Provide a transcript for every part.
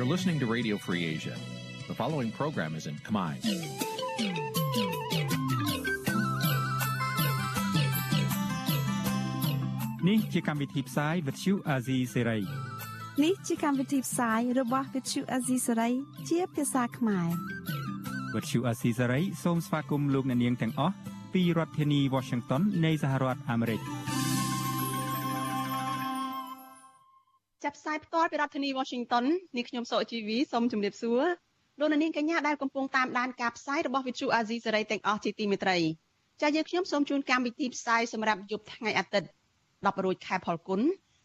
You're listening to Radio Free Asia. The following program is in Khmer. នេះជាកម្មវិធីផ្សាយ Vuthu Azizi Serai នេះជាកម្មវិធីផ្សាយរបស់ Vuthu Azizi Serai ជាភាសាខ្មែរ Vuthu Azizi Serai សូមស្វាគមន៍លោកអ្នកនាងទាំងអស់ពីរដ្ឋធានី Washington នៃសហរដ្ឋអាមេរិក ផ្សាយផ្ទាល់ពីរដ្ឋធានី Washington នេះខ្ញុំសកជីវីសូមជម្រាបសួរលោកអ្នកនាងកញ្ញាដែលកំពុងតាមដានការផ្សាយរបស់ Vuthu Azizi Serai ទាំងអស់ជាទីមេត្រីចា៎យើងខ្ញុំសូមជូនកម្មវិធីផ្សាយសម្រាប់យប់ថ្ងៃអាទិត្យ10រោចខែផលគុណ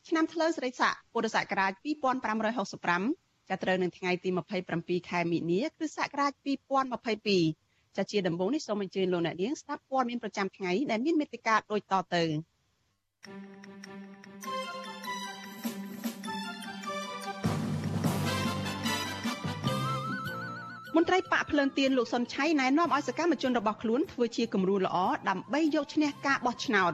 ឆ្នាំថ្លូវស្រីស័កពុរសករាជ2565ចាប់ត្រូវនៅថ្ងៃទី27ខែមិនិនាគ្រិស្តសករាជ2022ចាជាដំបូងនេះសូមអញ្ជើញលោកអ្នកនាងស្ដាប់ព័ត៌មានប្រចាំថ្ងៃដែលមានមេត្តាដូចតទៅ មន្ត្រីបកភ្លើងទៀនលោកសុនឆៃណែនាំឲ្យសកម្មជនរបស់ខ្លួនធ្វើជាគំរូល្អដើម្បីយកឈ្នះការបោះឆ្នោត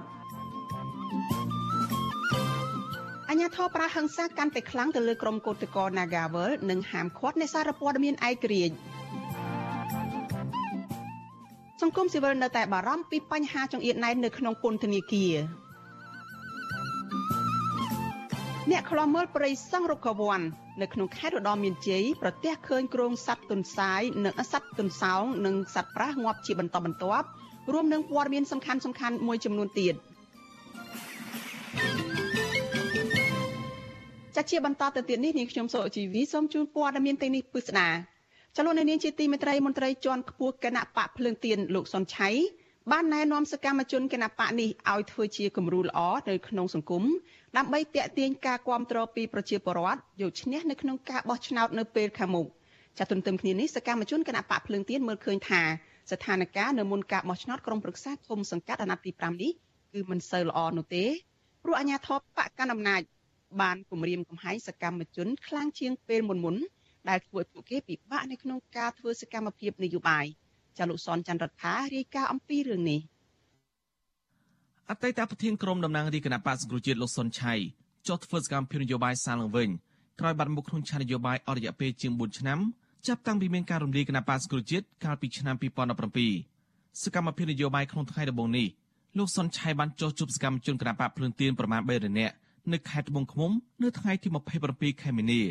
អញ្ញាធរប្រាហឹង្សាកាន់តែខ្លាំងទៅលើក្រុមកោតក្រ Nagawal និងហាមឃាត់អ្នកសារព័ត៌មានឯករាជ្យសង្គមស៊ីវិលនៅតែបារម្ភពីបញ្ហាចង្អៀតណែននៅក្នុងពន្ធនាគារ អ្នកខ្លាំមើលព្រៃសង់រុក្ខវ័ននៅក្នុងខេត្តរដូវមានជ័យប្រទះឃើញគ្រោងសត្វទុនសាយនិងសត្វទុនសោងនិងសត្វប្រាសងាប់ជាបន្តបន្ទាប់រួមនឹងព័ត៌មានសំខាន់សំខាន់មួយចំនួនទៀតចាជាបន្តទៅទៀតនេះនាងខ្ញុំសូជីវីសូមជូនព័ត៌មានទាំងនេះពិស្ដាចលនានាងជាទីមេត្រីមន្ត្រីជាន់ខ្ពស់គណៈបកភ្លើងទៀនលោកសុនឆៃ បានណែនាំសកម្មជនគណបកនេះឲ្យធ្វើជាគំរូល្អនៅក្នុងសង្គមដើម្បីតាក់ទាញការគ្រប់គ្រងពីប្រជាពលរដ្ឋយកឈ្នះនៅក្នុងការបោះឆ្នោតនៅពេលខាងមុខចាទន្ទឹមគ្នានេះសកម្មជនគណបកភ្លើងទៀនមើលឃើញថាស្ថានភាពនៅមុនការបោះឆ្នោតក្រុមប្រឹក្សាឃុំសង្កាត់អាណត្តិទី5នេះគឺមិនសូវល្អនោះទេព្រោះអាជ្ញាធរបកកណ្ដាលអំណាចបានគម្រាមកំហែងសកម្មជនខ្លាំងជាងពេលមុនមុនដែលធ្វើឲ្យពួកគេពិបាកនៅក្នុងការធ្វើសកម្មភាពនយោបាយ ចាលោកសនច័ន្ទរដ្ឋារាយការណ៍អំពីរឿងនេះអតីតប្រធានក្រុមតំណាងរាជគណៈបក្សសង្គ្រោះជាតិលោកសុនឆៃចុះធ្វើសកម្មភាពនយោបាយសាងឡើងវិញក្រោយបាត់មុខក្នុងឆាននយោបាយអស់រយៈពេលជាង4ឆ្នាំចាប់តាំងពីមានការរំលាយគណៈបក្សសង្គ្រោះជាតិកាលពីឆ្នាំ2017សកម្មភាពនយោបាយក្នុងថ្ងៃដំបូងនេះលោកសុនឆៃបានចុះជួបសកម្មជនគណៈបកភ្លឿនទៀនប្រមាណ3នាក់នៅខេត្តត្បូងឃ្មុំនៅថ្ងៃទី27ខែមីនា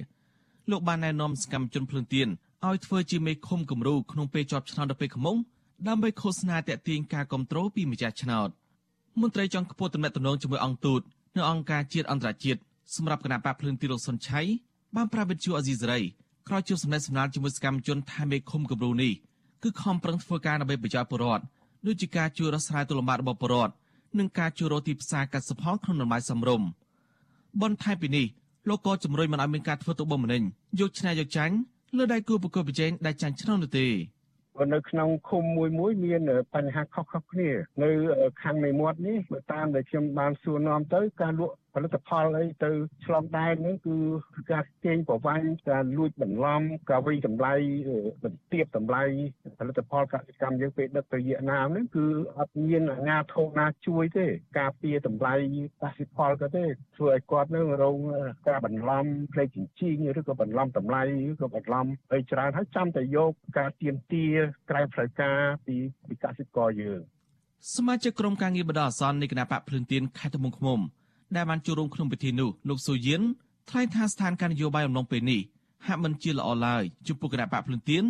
លោកបានណែនាំសកម្មជនភ្លឿនទៀន ឲ្យធ្វើជាមេឃុំគំរូក្នុងពេលជាប់ឆ្នោតដល់ពេលខ្មុំដើម្បីឃោសនាតាក់ទាញការគ្រប់គ្រងពីម្ចាស់ឆ្នោតមន្ត្រីចុងខ្ពស់តំណែងជាមួយអង្គទូតនៅអង្គការជាតិអន្តរជាតិសម្រាប់គណៈបកភ្លឿនទីលោកសុនឆៃបានប្រាវិទ្យាអេស៊ីសរ៉ៃក្រោយជួបសម្ដែងសម្ដាលជាមួយសកម្មជនថាមេឃុំគំរូនេះគឺខំប្រឹងធ្វើការដើម្បីប្រយោជន៍ពលរដ្ឋដូចជាការជួយរកស្រាយទុលំបាករបស់ពលរដ្ឋនិងការជួយរកទីផ្សារកសិផលក្នុងតម្លៃសមរម្យបន្ថែមពីនេះលោកក៏ជំរុញមិនឲ្យមានការធ្វើទុកបុកម្នេញយកឈ្នះយកចាញ់ លើដៃគូប្រកួតប្រជែងដែលចាញ់ឆ្នោតនោះទេនៅក្នុងឃុំមួយមួយមានបញ្ហាខុសៗគ្នា នៅខាងនៃមាត់នេះបើតាមដែលខ្ញុំបានសួរនាំទៅការលក់ ផលិតផលអីទៅឆ្លងដែនហ្នឹងគឺការទាញប្រវាញ់ការលួចបន្លំការវិតម្លៃបន្ទាបតម្លៃផលិតផលកសិកម្មយើងពេលដឹកទៅវៀតណាមហ្នឹងគឺអត់មានអាជ្ញាធរណាជួយទេ ការពារតម្លៃកសិផលក៏ទេធ្វើឲ្យគាត់នឹងរងការបន្លំផ្លេចចិញ្ចៀងឬក៏បន្លំតម្លៃឬក៏បន្លំអីច្រើនហើយចាំតែយកការទៀមទាក្រៅផ្លូវការពីពីកសិករយើងសមាជិកក្រុមការងារបដិអាសន្ននៃគណៈបកភ្លឿនទៀនខេត្តត្បូងឃ្មុំ ដែលបានចូលរួមក្នុងពិធីនោះលោកស៊ូយៀនថ្លែងថាស្ថានភាពនយោបាយអំឡុងពេលនេះហាក់មិនជាល្អឡើយចំពោះគណៈបកភ្លឿនទៀន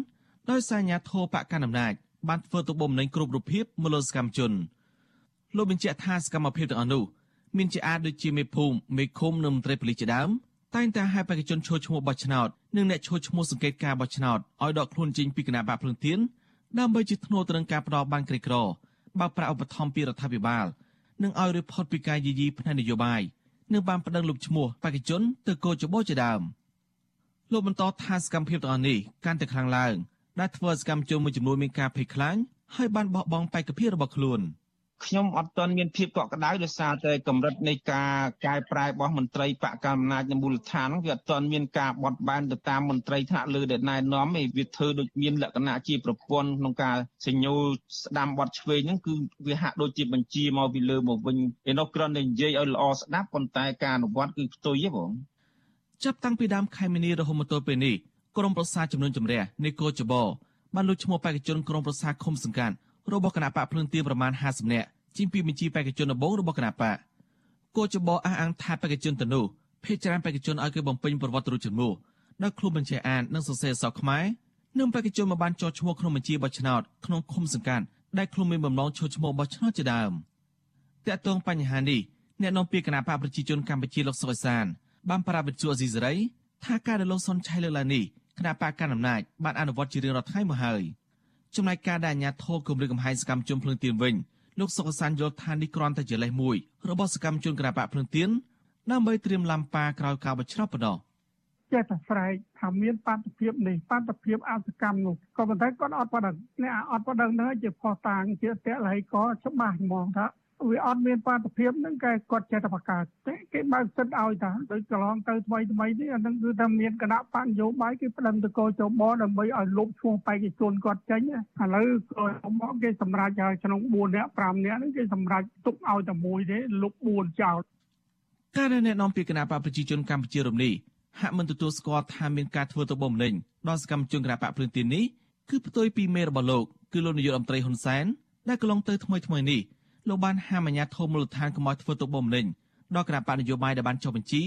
ដោយសារអាញាធរបកកណ្ដាលអំណាចបានធ្វើទុកបុកម្នេញគ្រប់រូបភាពមកលើសកម្មជនលោកបញ្ជាក់ថាសកម្មភាពទាំងអស់នោះមានជាអាចដូចជាមេភូមិមេឃុំនិងមន្ត្រីប៉ូលីសជាដើមតែងតែឲ្យបេក្ខជនឈរឈ្មោះបោះឆ្នោតនិងអ្នកឈរឈ្មោះសង្កេតការបោះឆ្នោតឲ្យដកខ្លួនចេញពីគណៈបកភ្លឿនទៀនដើម្បីជាធ្នូទៅនឹងការផ្ដោតបានក្រីក្របើប្រាក់ឧបត្ថម្ភពីរដ្ឋាភិបាល និងឲ្យរៀបផុតពីការយីយីផ្នែកនយោបាយនិងបានប្តឹងលុបឈ្មោះបេក្ខជនទៅកោចបោជាដើមលោកបន្តថាសកម្មភាពទាំងអស់នេះកាន់តែខ្លាំងឡើងដែលធ្វើសកម្មជនមួយចំនួនមានការភ័យខ្លាចហើយបានបោះបង់បេក្ខភាពរបស់ខ្លួន។ ខ្ញុំអត់ទាន់មានភាពកក់ក្ដៅដោយសារតែកម្រិតនៃការកែប្រែរបស់មន្ត្រីបកកណ្ដាលអំណាចនៅមូលដ្ឋានវាអត់ទាន់មានការបត់បែនទៅតាមមន្ត្រីថ្នាក់លើដែលណែនាំឯវាធ្វើដូចមានលក្ខណៈជាប្រព័ន្ធក្នុងការសញ្ញូស្ដាំបត់ឆ្វេងហ្នឹងគឺវាហាក់ដូចជាបញ្ជាមកពីលើមកវិញឯនោះគ្រាន់តែនិយាយឲ្យល្អស្ដាប់ប៉ុន្តែការអនុវត្តគឺផ្ទុយទេបងចាប់តាំងពីដើមខែមីនារហូតមកទល់ពេលនេះក្រុមប្រឹក្សាចំនួនជំរះនៃកោចបបានលុបឈ្មោះបេក្ខជនក្រុមប្រឹក្សាឃុំសង្កាត់ របស់គណៈបកភ្លើងទៀនប្រមាណ50នាក់ជាងពីបញ្ជីបេក្ខជនដំបូងរបស់គណៈបកកោចបអះអាងថាបេក្ខជនទៅនោះភេកច្រើនបេក្ខជនឲ្យគេបំពេញប្រវត្តិរូបជំនួសដោយគ្រូបញ្ជាអាននិងសរសេរអក្សរខ្មែរនិងបេក្ខជនមកបានចុះឈ្មោះក្នុងបញ្ជីបោះឆ្នោតក្នុងឃុំសង្កាត់ដែលខ្លួនមានបំណងឈរឈ្មោះបោះឆ្នោតជាដើមតាក់ទងបញ្ហានេះអ្នកនាំពាក្យគណៈបកប្រជាជនកម្ពុជាលោកសុកសានបានប្រាប់វិទ្យុអេស៊ីសេរីថាការដែលលោកសុនឆៃលើកឡើងនេះគណៈបកកណ្ដាលអំណាចបានអនុវត្តជារៀងរាល់ថ្ងៃមកហើយ ចំណែកការដែលអាញាធរគម្រិតកំហែងសកម្មជនភ្លើងទៀនវិញលោកសុកសានយល់ថានេះគ្រាន់តែជាលេសមួយរបស់សកម្មជនគណៈបកភ្លើងទៀនដើម្បីត្រៀមឡាំប៉ាក្រោយការបោះឆ្នោតប៉ុណ្ណោះចេះតែស្រែកថាមានបាតុភិបនេះបាតុភិបអសកម្មនោះក៏ប៉ុន្តែគាត់អត់ប៉ណ្ដឹងអ្នកអត់ប៉ណ្ដឹងហ្នឹងជាផោះតាងជាតល័យក៏ច្បាស់ហ្មងថា វាអត់មានបាតុភិបហ្នឹងគេគាត់ចេះតែបង្កើតតែគេបើកសិទ្ធឲ្យតាដោយកន្លងទៅថ្មីថ្មីនេះអាហ្នឹងគឺថាមានគណៈបញ្ញោបាយគេប្តឹងទៅកោចបដើម្បីឲ្យលុបឈ្មោះបេក្ខជនគាត់ចេញឥឡូវកោចបគេសម្រេចហើយក្នុង4នាក់5នាក់ហ្នឹងគេសម្រេចទុកឲ្យតែមួយទេលុប4ចោលការណែនាំពីគណៈបកប្រជាជនកម្ពុជារំនេះហាក់មិនទទួលស្គាល់ថាមានការធ្វើទៅបំលេងដល់សកម្មជនគណៈបកភ្លើងទីនេះគឺផ្ទុយពីមេរបស់លោកគឺលោកនាយករដ្ឋមន្ត្រីហ៊ុនសែនដែលកន្លងទៅថ្មីថ្មីនេះ លោកបានហាមអាជ្ញាធរមូលដ្ឋានកុំឲ្យធ្វើទុកបុកម្នេញដល់គណៈបកនយោបាយដែលបានចុះបញ្ជី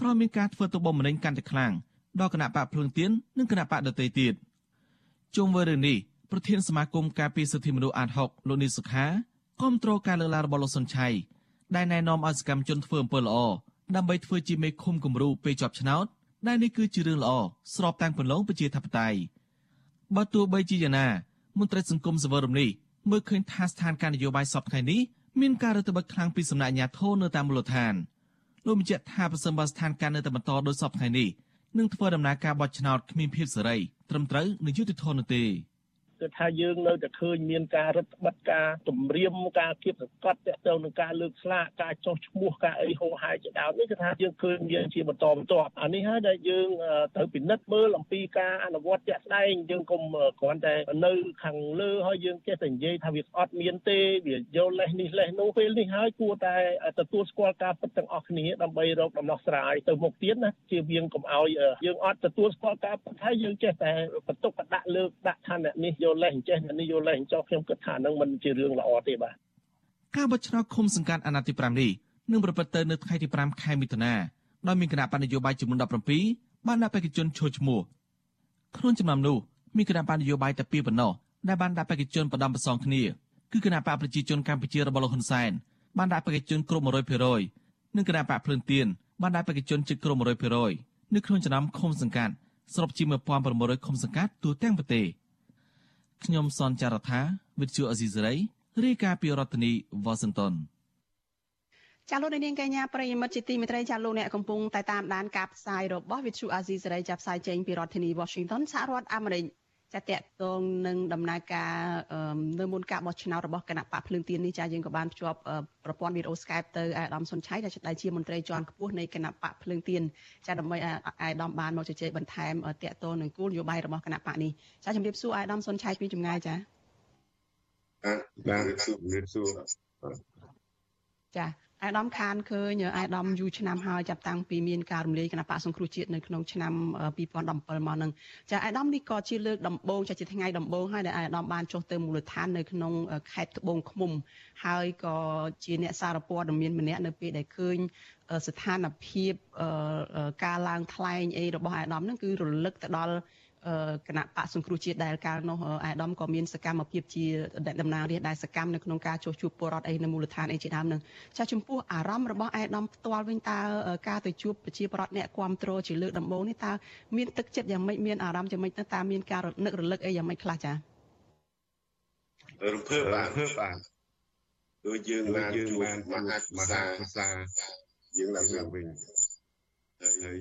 ក្រោយមានការធ្វើទុកបុកម្នេញកាន់តែខ្លាំងដល់គណៈបកភ្លើងទៀននិងគណៈបកដទៃទៀតជុំវិញរឿងនេះប្រធានសមាគមការពារសិទ្ធិមនុស្សអាត6លោកនីសុខាគាំទ្រការលើកឡើងរបស់លោកសុនឆៃដែលណែនាំឲ្យសកម្មជនធ្វើអំពើល្អដើម្បីធ្វើជាមេឃុំគំរូពេលជាប់ឆ្នោតដែលនេះគឺជារឿងល្អស្របតាមគន្លងប្រជាធិបតេយ្យបើទោះបីជាយ៉ាងណាមន្ត្រីសង្គមសវរមនេះ មើលឃើញថាស្ថានភាពនយោបាយសពថ្ងៃនេះមានការរឹតបន្តឹងខ្លាំងពីសំណាក់អាជ្ញាធរនៅតាមមូលដ្ឋានលោកបញ្ជាក់ថាប្រសិនបើស្ថានភាពនៅតែបន្តដោយសពថ្ងៃនេះនឹងធ្វើដំណើរការបោះឆ្នោតគ្មានភាពសេរីត្រឹមត្រូវនិងយុត្តិធម៌នោះទេ គឺថាយើងនៅតែឃើញមានការរឹតបន្តឹងការទម្រាមការគៀបសង្កត់ទាក់ទងនឹងការលើកស្លាកការចោះឈ្មោះការអីហោហាយជាដើមនេះគឺថាយើងឃើញមានជាបន្តបន្ទាប់អានេះហើយដែលយើងត្រូវពិនិត្យមើលអំពីការអនុវត្តជាក់ស្ដែងយើងកុំគ្រាន់តែនៅខាងលើហើយយើងចេះតែនិយាយថាវាអត់មានទេវាយកលេសនេះលេសនោះពេលនេះហើយគួរតែទទួលស្គាល់ការពិតទាំងអស់គ្នាដើម្បីរកដំណោះស្រាយទៅមុខទៀតណាជាវៀងកុំឲ្យយើងអត់ទទួលស្គាល់ការពិតហើយយើងចេះតែបន្ទុកបដាក់លើកដាក់ឋានៈនេះយកលេសអញ្ចេះនេះយកលេសអញ្ចោះខ្ញុំគិតថានឹងមិនជារឿងល្អទេបាទការបោះឆ្នោតឃុំសង្កាត់អាណត្តិទី5នេះនឹងប្រព្រឹត្តទៅនៅថ្ងៃទី5ខែមិថុនាដោយមានគណៈបណ្ឌនយោបាយចំនួន17បានដាក់បេក្ខជនចូលឈ្មោះក្នុងចំណោមនោះមានគណៈបណ្ឌនយោបាយតែពីរប៉ុណ្ណោះដែលបានដាក់បេក្ខជនបដំប្រសងគ្នាគឺគណៈបកប្រជាជនកម្ពុជារបស់លោកហ៊ុនសែនបានដាក់បេក្ខជនគ្រប់100%និងគណៈបកភ្លឹងទៀនបានដាក់បេក្ខជនជិតគ្រប់100%នៅក្នុងចំណោមឃុំសង្កាត់សរុបជា1600ឃុំសង្កាត់ទូទាំងប្រទេស ខ្ញុំសនចាររថាវិទ្យុអេស៊ីសរ៉ៃរាយការណ៍ពីរដ្ឋធានីវ៉ាស៊ីនតោនចាលោកនាងកញ្ញាប្រិយមិត្តជាទីមេត្រីចាលោកអ្នកកំពុងតែតាមដានការផ្សាយរបស់វិទ្យុអាស៊ីសេរីចាប់ផ្សាយចេញពីរដ្ឋធានី Washington សហរដ្ឋអាមេរិក ចាតកតងនឹងដំណើរការនៅមុនការបោះឆ្នោតរបស់គណៈបកភ្លើងទៀននេះចាយើងក៏បានភ្ជាប់ប្រព័ន្ធវីដេអូ Skype ទៅអាដាមសុនឆៃដែលជាមន្ត្រីជាន់ខ្ពស់នៃគណៈបកភ្លើងទៀនចាដើម្បីអាដាមបានមកជជែកបន្ថែមតកតងនឹងគោលនយោបាយរបស់គណៈបកនេះចាជំរាបសួរអាដាមសុនឆៃពីចម្ងាយចាបាទជំរាបសួរចា អាដាមខានឃើញអាដាមយូរឆ្នាំហើយចាប់តាំងពីមានការរំលាយគណៈបកសង្គ្រោះជាតិនៅក្នុងឆ្នាំ2017មកនឹងចាអាដាមនេះក៏ជាលើកដំបូងចាជាថ្ងៃដំបូងហើយដែលអាដាមបានចុះទៅមូលដ្ឋាននៅក្នុងខេត្តត្បូងឃ្មុំ ហើយក៏ជាអ្នកសារព័ត៌មានម្នាក់នៅពេលដែលឃើញស្ថានភាពការឡើងថ្លែងអីរបស់អាដាមហ្នឹងគឺរលឹកទៅដល់ គណៈបកសង្គ្រោះជាតិដែលកាលនោះអាដាមក៏មានសកម្មភាពជាដំណើររាជដែលសកម្មនៅក្នុងការជួសជុលពលរដ្ឋអីនៅមូលដ្ឋានអីជាដើមនឹងចាចំពោះអារម្មណ៍របស់អាដាមផ្ទាល់វិញតើការទៅជួបប្រជាពលរដ្ឋអ្នកគ្រប់គ្រងជាលើកដំបូងនេះតើមានទឹកចិត្តយ៉ាងម៉េចមានអារម្មណ៍យ៉ាងម៉េចទៅតើមានការនឹករលឹកអីយ៉ាងម៉េចខ្លះចារំភើបបាទបាទដូចយើងបានយើងបានមហាមហាភាសាយើងឡើងវិញហើយ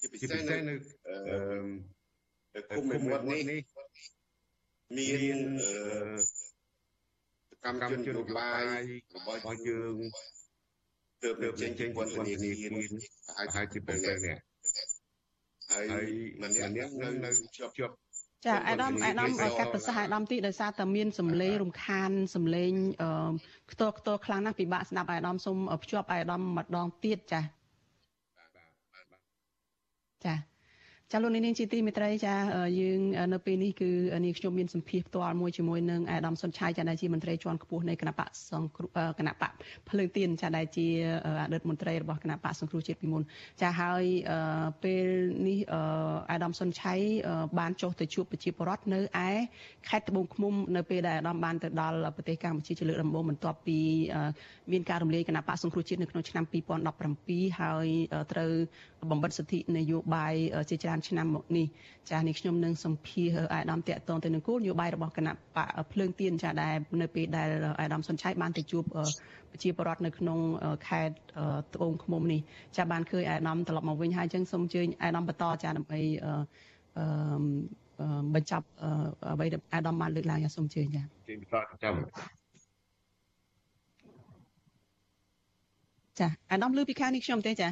ជាពិសេសនៅអឺ គុំមេមាត់នេះមានកម្មជននយោបាយរបស់យើងទើបចេញចេញពន្ធនាគារហើយជាពេលនេះហើយម្នាក់នៅនៅជាប់ជាប់ចាអាដាមអាដាមកាត់ប្រសាសន៍អាដាមទីដោយសារតែមានសម្លេងរំខានសម្លេងខ្ទរខ្ទរខ្លាំងណាស់ពិបាកស្ដាប់អាដាមសូមភ្ជាប់អាដាមម្ដងទៀតចាចា ចាលោកនាងជាទីមេត្រីចាយើងនៅពេលនេះគឺនាងខ្ញុំមានសម្ភារផ្ទាល់មួយជាមួយនឹងអាដាមសុនឆៃចាដែលជាមន្ត្រីជាន់ខ្ពស់នៃគណៈបកសង្គ្រោះគណៈបកភ្លើងទៀនចាដែលជាអតីតមន្ត្រីរបស់គណៈបកសង្គ្រោះជាតិពីមុនចាហើយពេលនេះអាដាមសុនឆៃបានចុះទៅជួបប្រជាពលរដ្ឋនៅឯខេត្តត្បូងឃ្មុំនៅពេលដែលអាដាមបានទៅដល់ប្រទេសកម្ពុជាជាលើកដំបូងបន្ទាប់ពីមានការរំលាយគណៈបកសង្គ្រោះជាតិនៅក្នុងឆ្នាំ2017ហើយត្រូវ បំបិតសិទ្ធិនយោបាយជាច្រើនឆ្នាំមកនេះចានេះខ្ញុំនឹងសម្ភាសអាយដាមតាក់ទងទៅនឹងគោលនយោបាយរបស់គណៈបកភ្លើងទៀនចាដែលនៅពេលដែលអាយដាមសុនឆៃបានទៅជួបប្រជាពលរដ្ឋនៅក្នុងខេត្តត្បូងឃ្មុំនេះចាបានឃើញអាយដាមត្រឡប់មកវិញហើយអញ្ចឹងសូមអញ្ជើញអាយដាមបន្តចាដើម្បីអឺបញ្ចប់អ្វីដែលអាដាមបានលើកឡើងសូមអញ្ជើញចាជើញបន្តចាំចាអាដាមលើពីខាងនេះខ្ញុំទេចា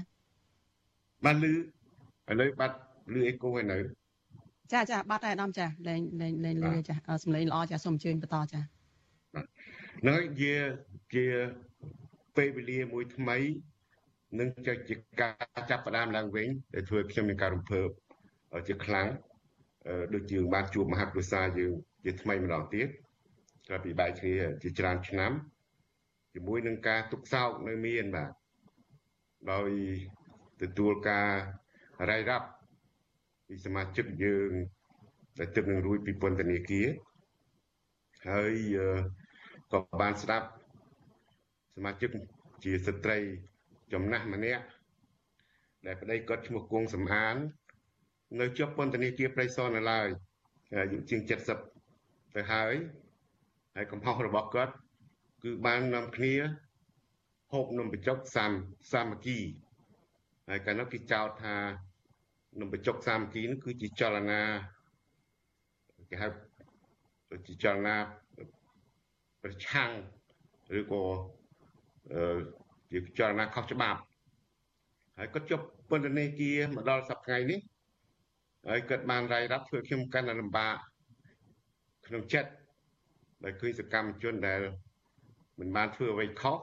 បានលឺឥឡូវបាត់លឺអេកូហើយនៅចាចាបាត់ហើយអាដាមចាលែងលែងលែងលឺចាសំឡេងល្អចាសូមអញ្ជើញបន្តចានឹងជាជាពេលវេលាមួយថ្មីនឹងជាការចាប់ផ្ដើមឡើងវិញដែលធ្វើខ្ញុំមានការរំភើបជាខ្លាំងដូចយើងបានជួបមហាគ្រួសារយើងជាថ្មីម្ដងទៀតក្រោយពីបែកគ្នាជាច្រើនឆ្នាំជាមួយនឹងការទុកសោកនៅមានបាទដោយ ទទួលការរាយរាប់ពីសមាជិកយើងដែលទើបនឹងរួចពីពន្ធនាគារហើយក៏បានស្ដាប់សមាជិកជាស្ត្រីចំណាស់ម្នាក់ដែលប្តីគាត់ឈ្មោះគង់សំអាន នៅជាប់ពន្ធនាគារព្រៃសរនៅឡើយអាយុជាង70ទៅហើយហើយកំហុសរបស់គាត់ គឺបាននាំគ្នាហូបនំបញ្ចុកសាមសាមគ្គី ហើយកាលនោះគេចោទថានំបញ្ចុកសាមគ្គីនោះគឺជាចលនាគេហៅជាចលនាប្រឆាំងឬក៏អឺជាចលនាខុសច្បាប់ហើយគាត់ជប់ពន្ធនាគារមកដល់សប្តាហ៍នេះហើយគាត់បានរាយរាប់ធ្វើខ្ញុំកាន់តែលំបាកក្នុងចិត្តដោយឃើញសកម្មជនដែលមិនបានធ្វើអ្វីខុស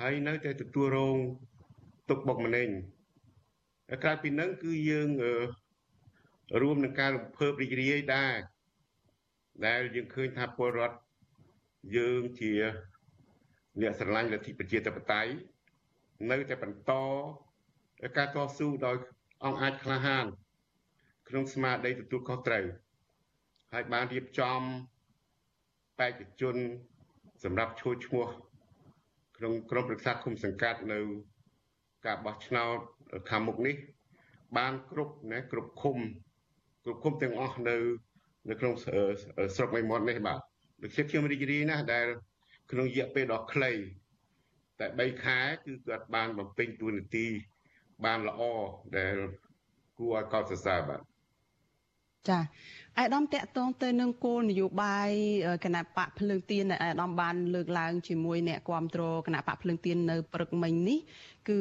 ហើយនៅតែទទួលរង ទុកបុកម្នេញក្រៅពីនឹងគឺយើងរួមនឹងការរំភើបរីករាយដែរដែលយើងឃើញថាពលរដ្ឋយើងជាអ្នកស្រឡាញ់លទ្ធិប្រជាធិបតេយ្យនៅតែបន្តការតស៊ូដោយអង្គអាចក្លាហាន ក្នុងស្មារតីទទួលខុសត្រូវហើយបានរៀបចំបេក្ខជនសម្រាប់ឈួរឈ្មោះ ក្នុងក្រុមប្រឹក្សាគុំសង្កាត់នៅ ការបោះឆ្នោតខាងមុខនេះ បានគ្រប់ណាគ្រប់ឃុំគ្រប់ឃុំទាំងអស់នៅ នៅក្នុងស្រុកមេមត់នេះបាទដូចជាខ្ញុំរីករាយណាស់ដែល ក្នុងរយៈពេលដ៏ខ្លីតែ3ខែគឺគាត់បានបំពេញតួនាទីបានល្អដែលគួរឲ្យកោតសរសើរបាទចា អាយដាមតកតងទៅនឹងគោលនយោបាយគណៈបកភ្លើងទៀនដែលអាយដាមបានលើកឡើងជាមួយអ្នកគ្រប់គ្រងគណៈបកភ្លើងទៀននៅព្រឹកមិញនេះគឺ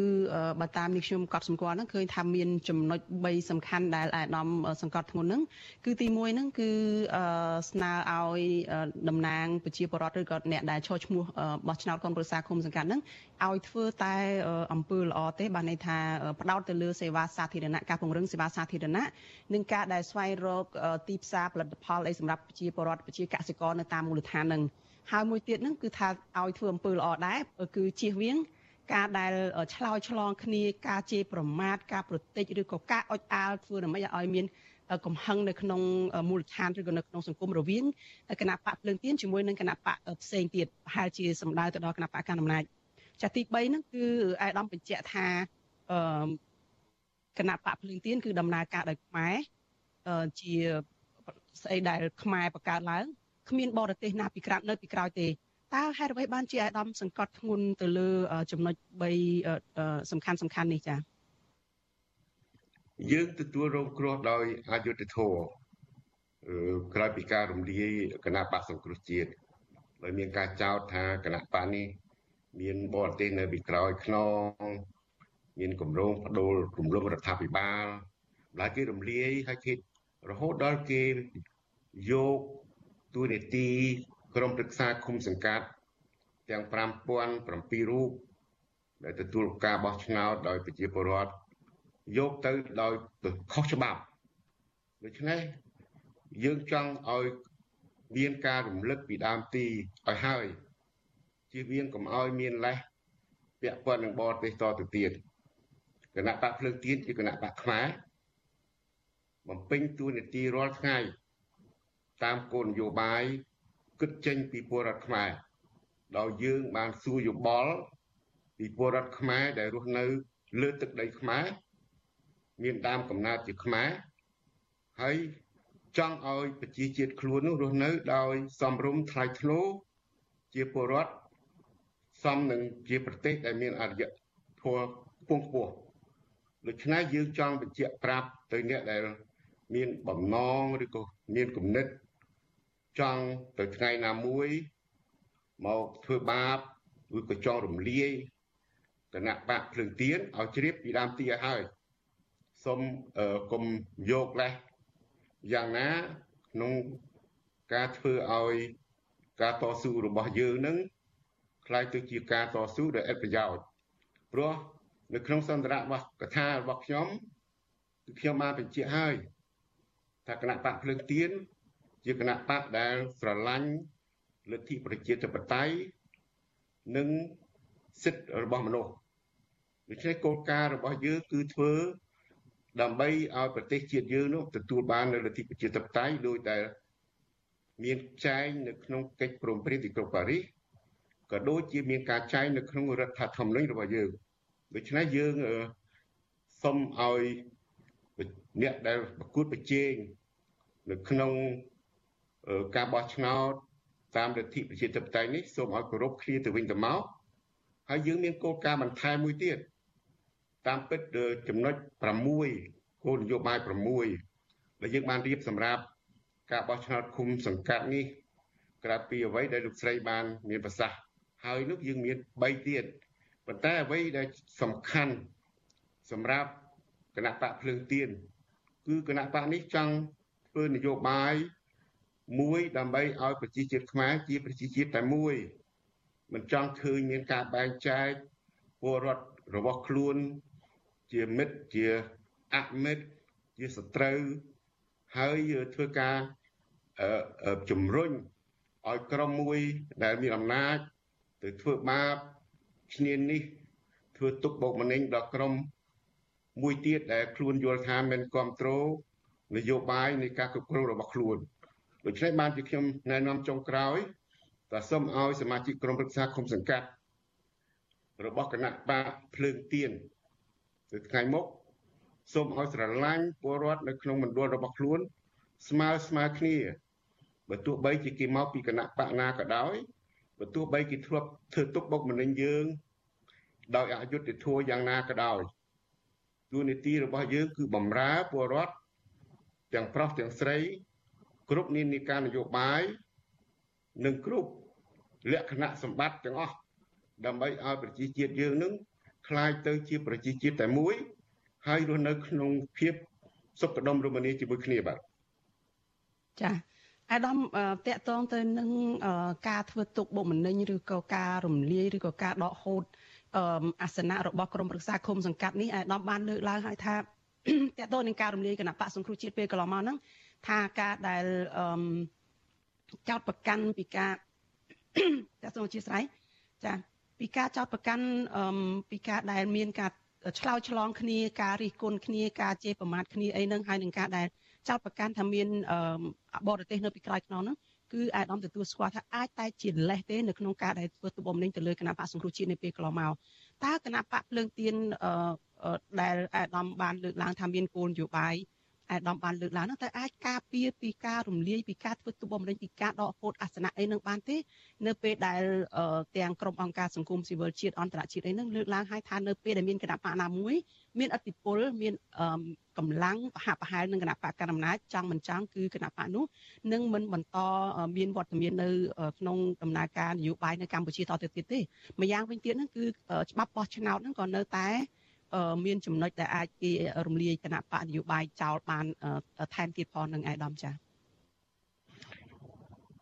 បើតាមនេះខ្ញុំកត់សម្គាល់ហ្នឹងឃើញថាមានចំណុច3សំខាន់ដែលអាដាមសង្កត់ធ្ងន់ហ្នឹងគឺទី1ហ្នឹងគឺស្នើឲ្យតំណាងប្រជាពលរដ្ឋឬក៏អ្នកដែលឈរឈ្មោះបោះឆ្នោតកូនប្រសាឃុំសង្កាត់ហ្នឹងឲ្យធ្វើតែអំពើល្អទេបានន័យថាផ្ដោតទៅលើសេវាសាធារណៈការពង្រឹងសេវាសាធារណៈនិងការដែលស្វែងរកទីផ្សារផលិតផលអីសម្រាប់ប្រជាពលរដ្ឋប្រជាកសិករនៅតាមមូលដ្ឋានហ្នឹងហើយមួយទៀតហ្នឹងគឺថាឲ្យធ្វើអំពើល្អដែរគឺជៀសវាងការដែលឆ្លោយឆ្លងគ្នាការជេរប្រមាថការប្រតិចឬក៏ការអុចអាលធ្វើដើម្បីឲ្យមានកំហឹងនៅក្នុងមូលដ្ឋានឬក៏នៅក្នុងសង្គមរវាងគណៈបកភ្លើងទៀនជាមួយនឹងគណៈបកផ្សេងទៀតប្រហែលជាសម្ដៅទៅដល់គណៈបកកណ្ដាលអំណាចចាទី3ហ្នឹងគឺអាយដាមបញ្ជាក់ថាអឺគណៈបកភ្លើងទៀនគឺដំណើរការដោយខ្មែរជា ស្អីដែលខ្មែរបកកើតឡើងគ្មានបរទេសណាពីក្រៅនៅពីក្រោយទេតើហេតុអ្វីបានជាអាដាមសង្កត់ធ្ងន់ទៅលើចំណុច3សំខាន់សំខាន់នេះចា៎យើងទទួលរងគ្រោះដោយអយុត្តិធម៌ក្រោយពីការរំលាយគណៈបកសង្គ្រោះជាតិដោយមានការចោទថាគណៈបកនេះមានបរទេសនៅពីក្រោយខ្នងមានគម្រោងបដូររំលំរដ្ឋាភិបាលឡើយគេរំលាយហើយគេ រហូតដល់គេយកទួនាទីក្រុមប្រឹក្សាឃុំសង្កាត់ទាំង5007រូបដែលទទួលការបោះឆ្នោតដោយប្រជាពលរដ្ឋយកទៅដោយខុសច្បាប់ដូច្នេះយើងចង់ឲ្យមានការរំលឹកពីដើមទីឲ្យហើយជៀសវាងកុំឲ្យមានលេសពាក់ព័ន្ធនឹងបរទេសតទៅទៀតគណៈបកភ្លើងទៀនជាគណៈបកខ្មែរ បំពេញតួនាទីរាល់ថ្ងៃ តាមគោលនយោបាយគិតចេញពីពលរដ្ឋខ្មែរដោយយើងបានសួរយោបល់ពីពលរដ្ឋខ្មែរដែលរស់នៅ លើទឹកដីខ្មែរមានដើមកំណើតជាខ្មែរហើយចង់ឲ្យប្រជាជាតិខ្លួននោះរស់នៅដោយសំរុំថ្លៃថ្នូរជាពលរដ្ឋសមនឹងជាប្រទេសដែលមានអរិយធម៌ពងខ្ពស់ដូច្នេះយើងចង់បញ្ជាក់ប្រាប់ទៅអ្នកដែល មានបំណងឬក៏មានគំនិតចង់ទៅថ្ងៃណាមួយមកធ្វើបាបឬក៏ចង់រំលាយគណៈបកភ្លើងទៀនឲ្យជ្រាបពីដើមទីឲ្យហើយសូមកុំយកលេសយ៉ាងណាក្នុងការធ្វើឲ្យការតស៊ូរបស់យើងនឹងคล้ายទៅជាការតស៊ូដែលឥតប្រយោជន៍ព្រោះនៅក្នុងសន្ទរៈរបស់កថារបស់ខ្ញុំគឺខ្ញុំបានបញ្ជាក់ហើយ ថាគណៈបកភ្លើងទៀនជាគណៈបកដែលស្រឡាញ់លទ្ធិប្រជាធិបតេយ្យនិងសិទ្ធិរបស់មនុស្សដូច្នេះគោលការណ៍របស់យើងគឺធ្វើដើម្បីឲ្យប្រទេសជាតិយើងនោះទទួលបាននូវលទ្ធិប្រជាធិបតេយ្យដោយដែលមានចែងនៅក្នុងកិច្ចព្រមព្រៀងទីក្រុងប៉ារីសក៏ដូចជាមានការចែងនៅក្នុងរដ្ឋធម្មនុញ្ញរបស់យើងដូច្នេះយើងសូមឲ្យ អ្នកដែលប្រកួតប្រជែងនៅក្នុងការបោះឆ្នោតតាមលទ្ធិប្រជាធិបតេយ្យនេះសូមឲ្យគោរពគ្នាទៅវិញទៅមកហើយយើងមានគោលការណ៍បន្ថែមមួយទៀតតាមពិតចំណុច6គោលនយោបាយ6ដែលយើងបានរៀបសម្រាប់ការបោះឆ្នោតឃុំសង្កាត់នេះក្រៅពីអ្វីដែលលោកស្រីបានមានប្រសាសន៍ហើយនោះយើងមាន3ទៀតប៉ុន្តែអ្វីដែលសំខាន់សម្រាប់ គណៈបកភ្លើងទៀនគឺគណៈបកនេះចង់ធ្វើនយោបាយមួយដើម្បីឲ្យប្រជាជាតិខ្មែរជាប្រជាជាតិតែមួយមិនចង់ឃើញមានការបែងចែកពលរដ្ឋរបស់ខ្លួនជាមិត្តជាអមិត្តជាសត្រូវហើយធ្វើការជំរុញឲ្យក្រុមមួយដែលមានអំណាចទៅធ្វើបាបឈ្នានេះធ្វើទុកបុកម្នេញដល់ក្រុម មួយទៀតដែលខ្លួនយល់ថាមិនគ្រប់គ្រងនយោបាយនៃការគ្រប់គ្រងរបស់ខ្លួនដូច្នេះបានជាខ្ញុំណែនាំចុងក្រោយតែសូមឲ្យសមាជិកក្រុមប្រឹក្សាគុំសង្កាត់របស់គណៈបាភ្លើងទៀន từ ថ្ងៃមុខសូមឲ្យស្រឡាញ់ពលរដ្ឋនៅក្នុងមណ្ឌលរបស់ខ្លួន ស្មើស្មើគ្នាបើទោះបីជាគេមកពីគណៈបកណាក៏ដោយបើទោះបីគេធ្លាប់ធ្វើទុកបុកម្នេញយើង ដោយអយុត្តិធម៌យ៉ាងណាក៏ដោយ ទួនាទីរបស់យើងគឺបំរើពលរដ្ឋទាំងប្រុសទាំងស្រី គ្រប់និន្នាការនយោបាយនិងគ្រប់លក្ខណៈសម្បត្តិទាំងអស់ដើម្បីឲ្យប្រជាជាតិយើងនឹងคล้ายទៅជាប្រជាជាតិតែមួយ ហើយរស់នៅក្នុងភាពសុខដុមរមនាជាមួយគ្នាបាទចា៎អាដាមតកតងទៅនឹងការធ្វើទុកបុកម្នេញឬក៏ការរំលាយឬក៏ការដកហូត អាសនៈរបស់ក្រមប្រឹក្សាឃុំសង្កាត់នេះអាដាមបានលើកឡើងហើយថាតកតងនឹងការរំលាយគណៈបកសង្គ្រោះជាតិពេលកន្លងមកហ្នឹងថាការដែលចោតប្រកាន់ពីការតកតងអធិស្ឋានចាពីការចោតប្រកាន់ពីការដែលមានការឆ្លោយឆ្លងគ្នាការរិះគន់គ្នាការជេរប្រមាថគ្នាអីហ្នឹងហើយនឹងការដែលចោតប្រកាន់ថាមានបរទេសនៅពីក្រោយខ្នងហ្នឹង គឺអាដាមទទួលស្គាល់ថាអាចតែជាលេសទេនៅក្នុងការដែលធ្វើទុបបំណិញទៅលើគណៈបកសង្គ្រោះជាតិនៅពេលកន្លងមកតើគណៈបកភ្លើងទៀនដែលអាដាមបានលើកឡើងថាមានគោលនយោបាយ អាដាមបានលើកឡើងនោះតែអាចការពារពីការរំលាយពីការធ្វើទុបបំរិញពីការដកហូតអាសនៈអីនឹងបានទេនៅពេលដែលទាំងក្រុមអង្គការសង្គមស៊ីវិលជាតិអន្តរជាតិអីនឹងលើកឡើងឲ្យថានៅពេលដែលមានគណៈបកណាមួយមានអធិបុលមានកម្លាំងបហបហែលនឹងគណៈបកកណ្ដាលអំណាចចង់មិនចង់គឺគណៈបកនោះនឹងមិនបន្តមានវត្តមាននៅក្នុងដំណើរការនយោបាយនៅកម្ពុជាតទៅទៀតទេម្យ៉ាងវិញទៀតហ្នឹងគឺច្បាប់បោះឆ្នោតហ្នឹងក៏នៅតែ មានចំណុចដែលអាចគេរំលាយគណៈបកនយោបាយចោលបានថែមទៀតផងនឹងឯកឧត្តមចា៎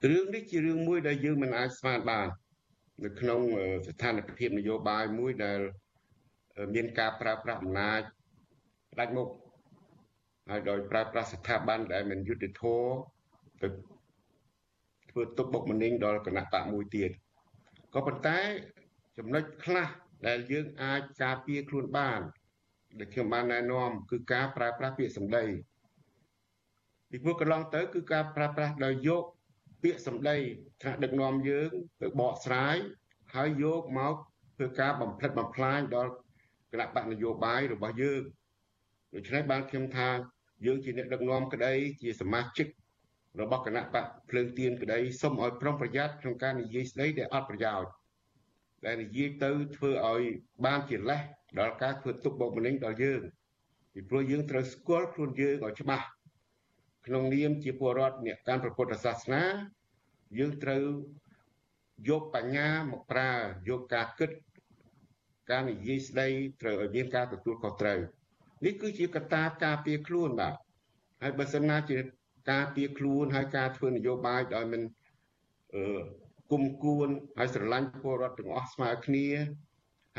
រឿងនេះជារឿងមួយដែលយើងមិនអាចស្មានបាននៅក្នុងស្ថានភាពនយោបាយមួយដែលមានការប្រើប្រាស់អំណាចផ្ដាច់មុខហើយដោយប្រើប្រាស់ស្ថាប័នដែលមិនយុត្តិធម៌ទៅធ្វើទុកបុកម្នេញដល់គណៈបកមួយទៀតក៏ប៉ុន្តែចំណុចខ្លះ ដែលយើងអាចការពារខ្លួនបានដែលខ្ញុំបានណែនាំគឺការប្រើប្រាស់ពាក្យសម្ដីពីព្រោះកន្លងទៅ គឺការប្រើប្រាស់ដោយយកពាក្យសម្ដីថ្នាក់ដឹកនាំយើងទៅបកស្រាយហើយយកមកធ្វើការបំផ្លិចបំផ្លាញដល់គណៈបកនយោបាយរបស់យើងដូច្នេះបានខ្ញុំថាយើងជាអ្នកដឹកនាំក្តីជាសមាជិករបស់គណៈបកភ្លើងទៀនក្តីសូមឲ្យប្រុងប្រយ័ត្នក្នុងការនិយាយស្ដីដែលអត់ប្រយោជន៍ ដែលនិយាយទៅធ្វើឲ្យបានជាលេសដល់ការធ្វើទុកបុកម្នេញដល់យើងពីព្រោះយើងត្រូវស្គាល់ខ្លួនយើងឲ្យច្បាស់ក្នុងនាមជាពលរដ្ឋអ្នកកាន់ព្រះពុទ្ធសាសនា យើងត្រូវយកបញ្ញាមកប្រើយកការគិតការនិយាយស្ដីត្រូវឲ្យមានការទទួលខុសត្រូវនេះគឺជាកត្តាការពារខ្លួនបាទហើយបើសិនណាជាការពារខ្លួនហើយការធ្វើនយោបាយដោយមិនអឺ គុំគួនហើយស្រឡាញ់ពលរដ្ឋទាំងអស់ស្មើគ្នា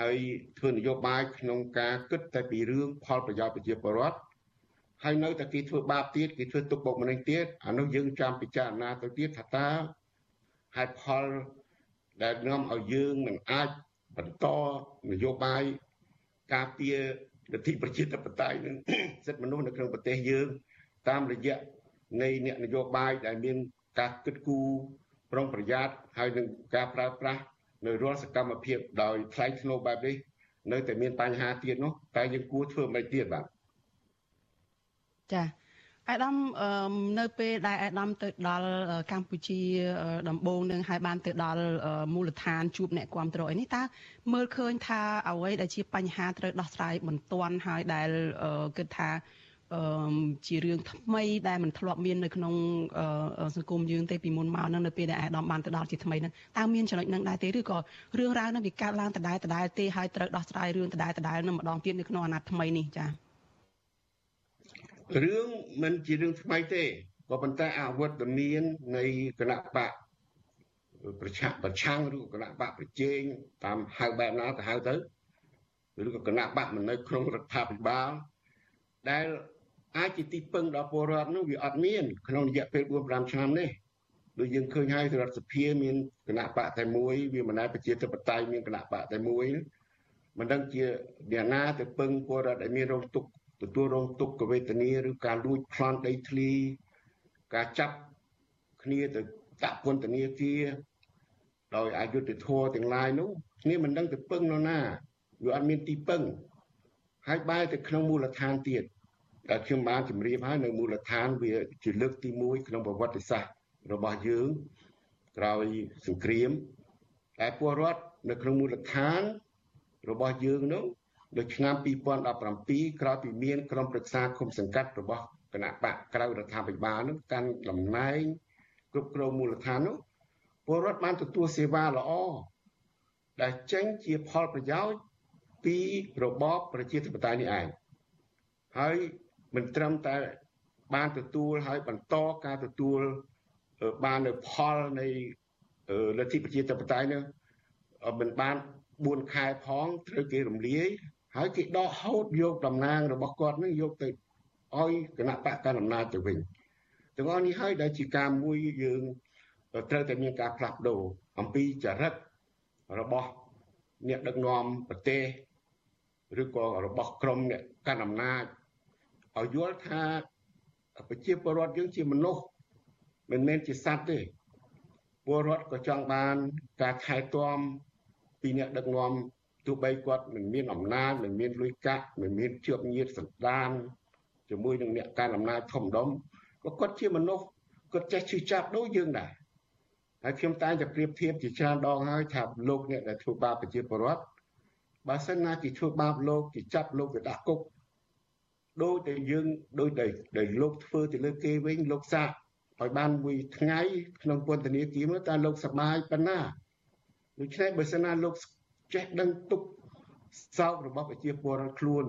ហើយធ្វើនយោបាយក្នុងការគិតតែពីរឿងផលប្រយោជន៍ប្រជាពលរដ្ឋហើយនៅតែគេធ្វើបាបទៀតគេធ្វើទុកបុកម្នេញទៀតអានោះយើងចាំពិចារណាទៅទៀតថាតើហេតុផលដែលនាំឲ្យយើងមិនអាចបន្តនយោបាយការពារលទ្ធិប្រជាធិបតេយ្យនិងសិទ្ធិមនុស្សនៅក្នុងប្រទេសយើង តាមរយៈនៃអ្នកនយោបាយដែលមានការគិតគូរ ប្រុងប្រយ័ត្នហើយនឹងការប្រើប្រាស់នៅរាល់សកម្មភាពដោយថ្លៃថ្នូរបែបនេះនៅតែមានបញ្ហាទៀតនោះតែយើងគួរធ្វើមិនទៀតបាទចា៎អាដាមនៅពេលដែលអាដាមទៅដល់កម្ពុជាដំបូងនឹងហើយបានទៅដល់មូលដ្ឋានជួបអ្នកគ្រប់គ្រងអីនេះតើមើលឃើញថាអ្វីដែលជាបញ្ហាត្រូវដោះស្រាយបន្ទាន់ហើយដែលគិតថា អឺជារឿងថ្មីដែលមិនធ្លាប់មាននៅក្នុងសង្គមយើងទេពីមុនមកហ្នឹងនៅពេលដែលអាដាមបានទៅដល់ជាថ្មីហ្នឹងតើមានចំណុចហ្នឹងដែរទេឬក៏រឿងរ៉ាវហ្នឹងវាកើតឡើងដដែលដដែលទេហើយត្រូវដោះស្រាយរឿងដដែលដដែលនឹងម្ដងទៀតនៅក្នុងអាណត្តិថ្មីនេះចា៎រឿងមិនជារឿងថ្មីទេក៏ប៉ុន្តែអវត្តមាននៃគណៈបកប្រឆាំងប្រឆាំងឬគណៈបកប្រជែងតាមហៅបែបណាទៅហៅទៅឬក៏គណៈបកមិននៅក្នុងរដ្ឋាភិបាលដែល អាចជាទីពឹងដល់ពលរដ្ឋនោះវាអត់មានក្នុងរយៈពេល4 5ឆ្នាំនេះដូចយើងឃើញហើយរដ្ឋសភាមានគណៈបកតែមួយវាមិនដែលប្រជាធិបតេយ្យមានគណៈបកតែមួយមិនដឹងជាអ្នកណាទៅពឹងពលរដ្ឋដែលមានរងទុក្ខទទួលរងទុក្ខវេទនាឬការលួចប្លន់ដីធ្លីការចាប់គ្នាទៅដាក់ពន្ធនាគារដោយអយុត្តិធម៌ទាំងឡាយនោះគ្នាមិនដឹងទៅពឹងនរណាវាអត់មានទីពឹងហើយបែរទៅក្នុងមូលដ្ឋានទៀត ដែលខ្ញុំបានជម្រាបហើយនៅមូលដ្ឋានវាជាលើកទី1ក្នុងប្រវត្តិសាស្ត្ររបស់យើងក្រោយសង្គ្រាមតែពលរដ្ឋនៅក្នុងមូលដ្ឋានរបស់យើងនោះនៅឆ្នាំ2017ក្រោយពីមានក្រុមប្រឹក្សាគុំសង្កាត់របស់គណៈបកក្រៅរដ្ឋាភិបាលនោះកាន់តំណែងគ្រប់គ្រងមូលដ្ឋាននោះពលរដ្ឋបានទទួលសេវាល្អដែលចេញជាផលប្រយោជន៍ពីរបបប្រជាធិបតេយ្យនេះឯងហើយ មិនត្រឹមតែបានទទួលហើយបន្តការទទួលបាននៅផលនៃលទ្ធិប្រជាធិបតេយ្យនោះមិនបាន4ខែផងត្រូវគេរំលាយហើយគេដកហូតយកតំណាងរបស់គាត់នឹងយកទៅឲ្យគណៈបកកណ្ដាលអំណាចទៅវិញទាំងអស់នេះហើយដែលជាការមួយយើងត្រូវតែមានការផ្លាស់ប្ដូរអំពីចរិតរបស់អ្នកដឹកនាំប្រទេសឬក៏របស់ក្រមអ្នកកាន់អំណាច ឲ្យយល់ថាប្រជាពលរដ្ឋយើងជាមនុស្សមិនមែនជាសត្វទេពលរដ្ឋក៏ចង់បានការថែទាំពីអ្នកដឹកនាំទោះបីគាត់មិនមានអំណាចមិនមានលុយកាក់មិនមានជាប់ញាតសន្តានជាមួយនឹងអ្នកកាន់អំណាចធំដុំក៏គាត់ជាមនុស្សគាត់ចេះឈឺចាប់ដូចយើងដែរហើយខ្ញុំតែងតែប្រៀបធៀបជាច្រើនដងហើយថាលោកអ្នកដែលធ្វើបាបប្រជាពលរដ្ឋបើសិនណាគេធ្វើបាបលោកគេចាប់លោកទៅដាក់គុក ដូចតែយើងដូចដែលលោកធ្វើទៅលើគេវិញលោកសាកឲ្យបានមួយថ្ងៃក្នុងពន្ធនាគារនោះតើលោកសប្បាយប៉ុណ្ណាដូច្នេះបើសិនណាលោកចេះដឹងទុកសោករបស់ប្រជាពលរដ្ឋខ្លួន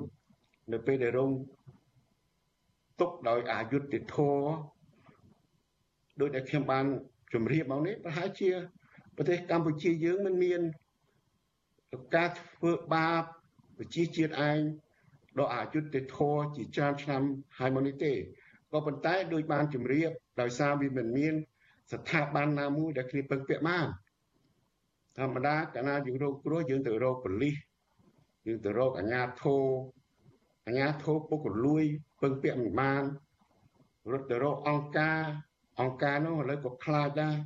នៅពេលដែលរងទុកដោយអយុត្តិធម៌ដោយដែលខ្ញុំបានជម្រាបមកនេះប្រហែលជាប្រទេសកម្ពុជាយើងមិនមានការធ្វើបាបប្រជាជាតិឯង ដ៏អយុត្តិធម៌ជាច្រើនឆ្នាំហើយមកនេះទេក៏ប៉ុន្តែដោយបានជម្រាបដោយសារវាមិនមាន ស្ថាប័នណាមួយដែលគ្នាពឹងពាក់បានធម្មតាកាលណាយើងរកគ្រោះយើងទៅរកប៉ូលីសយើងទៅរកអាជ្ញាធរអាជ្ញាធរពុករលួយពឹងពាក់មិនបានរត់ទៅរកអង្គការអង្គការនោះឥឡូវក៏ខ្លាចដែរ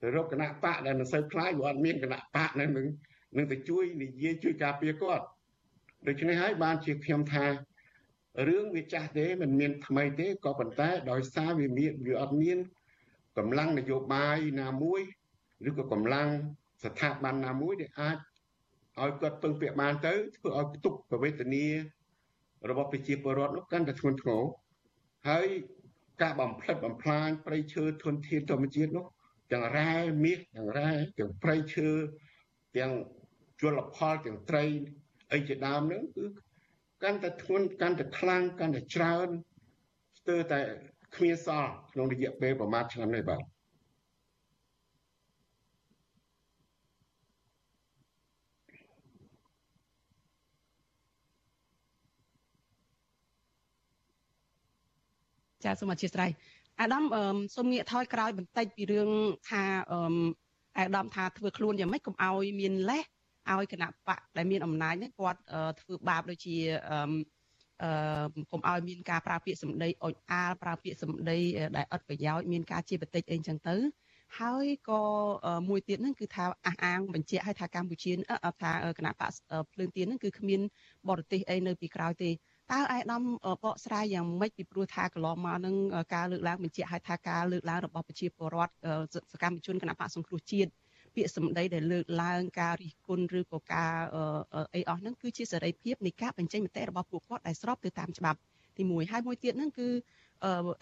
ទៅរកគណៈបកដែលមិនសូវខ្លាចវាអត់មានគណៈបកនឹងនឹងទៅជួយនិយាយជួយការពារគាត់ ដូច្នេះហើយបានជាខ្ញុំថារឿងវាចាស់ទេមិនមានថ្មីទេក៏ប៉ុន្តែដោយសារវាមានវាអត់មានកម្លាំងនយោបាយណាមួយឬក៏កម្លាំងស្ថាប័នណាមួយដែលអាចឲ្យគាត់ពឹងពាក់បានទៅធ្វើឲ្យទុកប្រវេទនារបស់ប្រជាពលរដ្ឋនោះកាន់តែធ្ងន់ធ្ងរហើយការបំផ្លិចបំផ្លាញព្រៃឈើធនធានធម្មជាតិនោះទាំងរ៉ែមាសទាំងរ៉ែទាំងព្រៃឈើទាំងជលផលទាំងត្រី អីជាដើមហ្នឹងគឺកាន់តែធ្ងន់កាន់តែខ្លាំងកាន់តែច្រើនស្ទើរតែគ្មានសល់ក្នុងរយៈពេលប្រមាណឆ្នាំនេះបាទចាសូមអធិស្ឋានអាដាមសូមងាកថយក្រោយបន្តិចពីរឿងថាអាដាមថាធ្វើខ្លួនយ៉ាងម៉េចកុំឲ្យមានលេស ឲ្យគណៈបកដែលមានអំណាចហ្នឹងគាត់ធ្វើបាបដូចជាអឺកុំឲ្យមានការប្រើពាក្យសម្ដីអុចអាលប្រើពាក្យសម្ដីដែលអត់ប្រយោជន៍មានការជាបតិចអីចឹងទៅហើយក៏មួយទៀតហ្នឹងគឺថាអះអាងបញ្ជាក់ឲ្យថាកម្ពុជាថាគណៈបកភ្លើងទៀនហ្នឹងគឺគ្មានបរទេសអីនៅពីក្រោយទេតើអាយដាមបកស្រាយយ៉ាងម៉េចពីព្រោះថាកន្លងមកនឹងការលើកឡើងបញ្ជាក់ឲ្យថាការលើកឡើងរបស់ប្រជាពលរដ្ឋសកម្មជនគណៈបកសង្គ្រោះជាតិ ពាក្យសម្ដីដែលលើកឡើងការរិះគន់ឬក៏ការអីអស់ហ្នឹងគឺជាសេរីភាពនៃការបញ្ចេញមតិរបស់ពួកគាត់ដែលស្របទៅតាមច្បាប់ទី1ហើយមួយទៀតហ្នឹងគឺ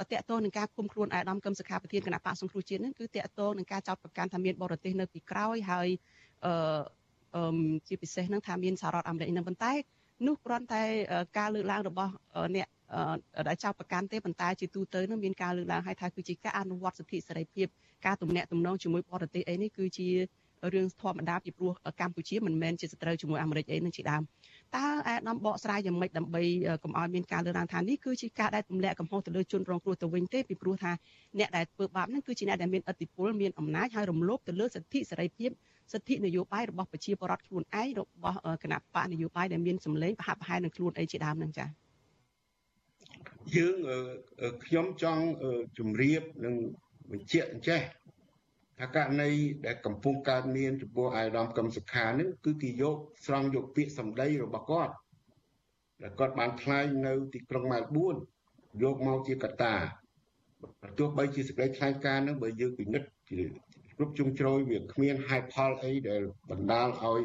អតកតនឹងការគុំខ្លួនអាដាមកឹមសុខាប្រធានគណៈបកសង្គ្រោះជាតិហ្នឹងគឺតកតនឹងការចោទប្រកាន់ថាមានបរទេសនៅពីក្រោយហើយអឺជាពិសេសហ្នឹងថាមានសាររដ្ឋអាមេរិកនឹងប៉ុន្តែនោះគ្រាន់តែការលើកឡើងរបស់អ្នក ដែលចោទប្រកាន់ទេប៉ុន្តែជាទូទៅនោះមានការលើកឡើងឲ្យថាគឺជាការអនុវត្តសិទ្ធិសេរីភាពការទំនាក់ទំនងជាមួយបរទេសអីនេះគឺជារឿងធម្មតាពីព្រោះកម្ពុជាមិនមែនជាសត្រូវជាមួយអាមេរិកអីនឹងជាដើមតើអាដាមបកស្រាយយ៉ាងម៉េចដើម្បីកុំឲ្យមានការលើកឡើងថានេះគឺជាការដែលទម្លាក់កំហុសទៅលើជនរងគ្រោះទៅវិញទេពីព្រោះថាអ្នកដែលធ្វើបាបហ្នឹងគឺជាអ្នកដែលមានឥទ្ធិពលមានអំណាចហើយរំលោភទៅលើសិទ្ធិសេរីភាពសិទ្ធិនយោបាយរបស់ប្រជាពលរដ្ឋខ្លួនឯងរបស់គណៈបកនយោបាយដែលមានសម្លេងប្រហាក់ប្រហែលនឹងខ្លួនអីជាដើមហ្នឹងចា៎ យើងខ្ញុំចង់ជម្រាបនិងបញ្ជាក់អញ្ចេះថាករណីដែលកំពុងកើតមានចំពោះអាយដាមកឹមសុខានឹងគឺគេយកស្រង់យកពាក្យសម្ដីរបស់គាត់ដែលគាត់បានថ្លែងនៅទីក្រុងម៉ែលប៊ួនយកមកជាកត្តាទោះបីជាសេចក្តីថ្លែងការណ៍នឹងបើយើងពិនិត្យគ្រប់ជុំជ្រោយវាគ្មានហេតុផលអីដែលបណ្ដាលឲ្យ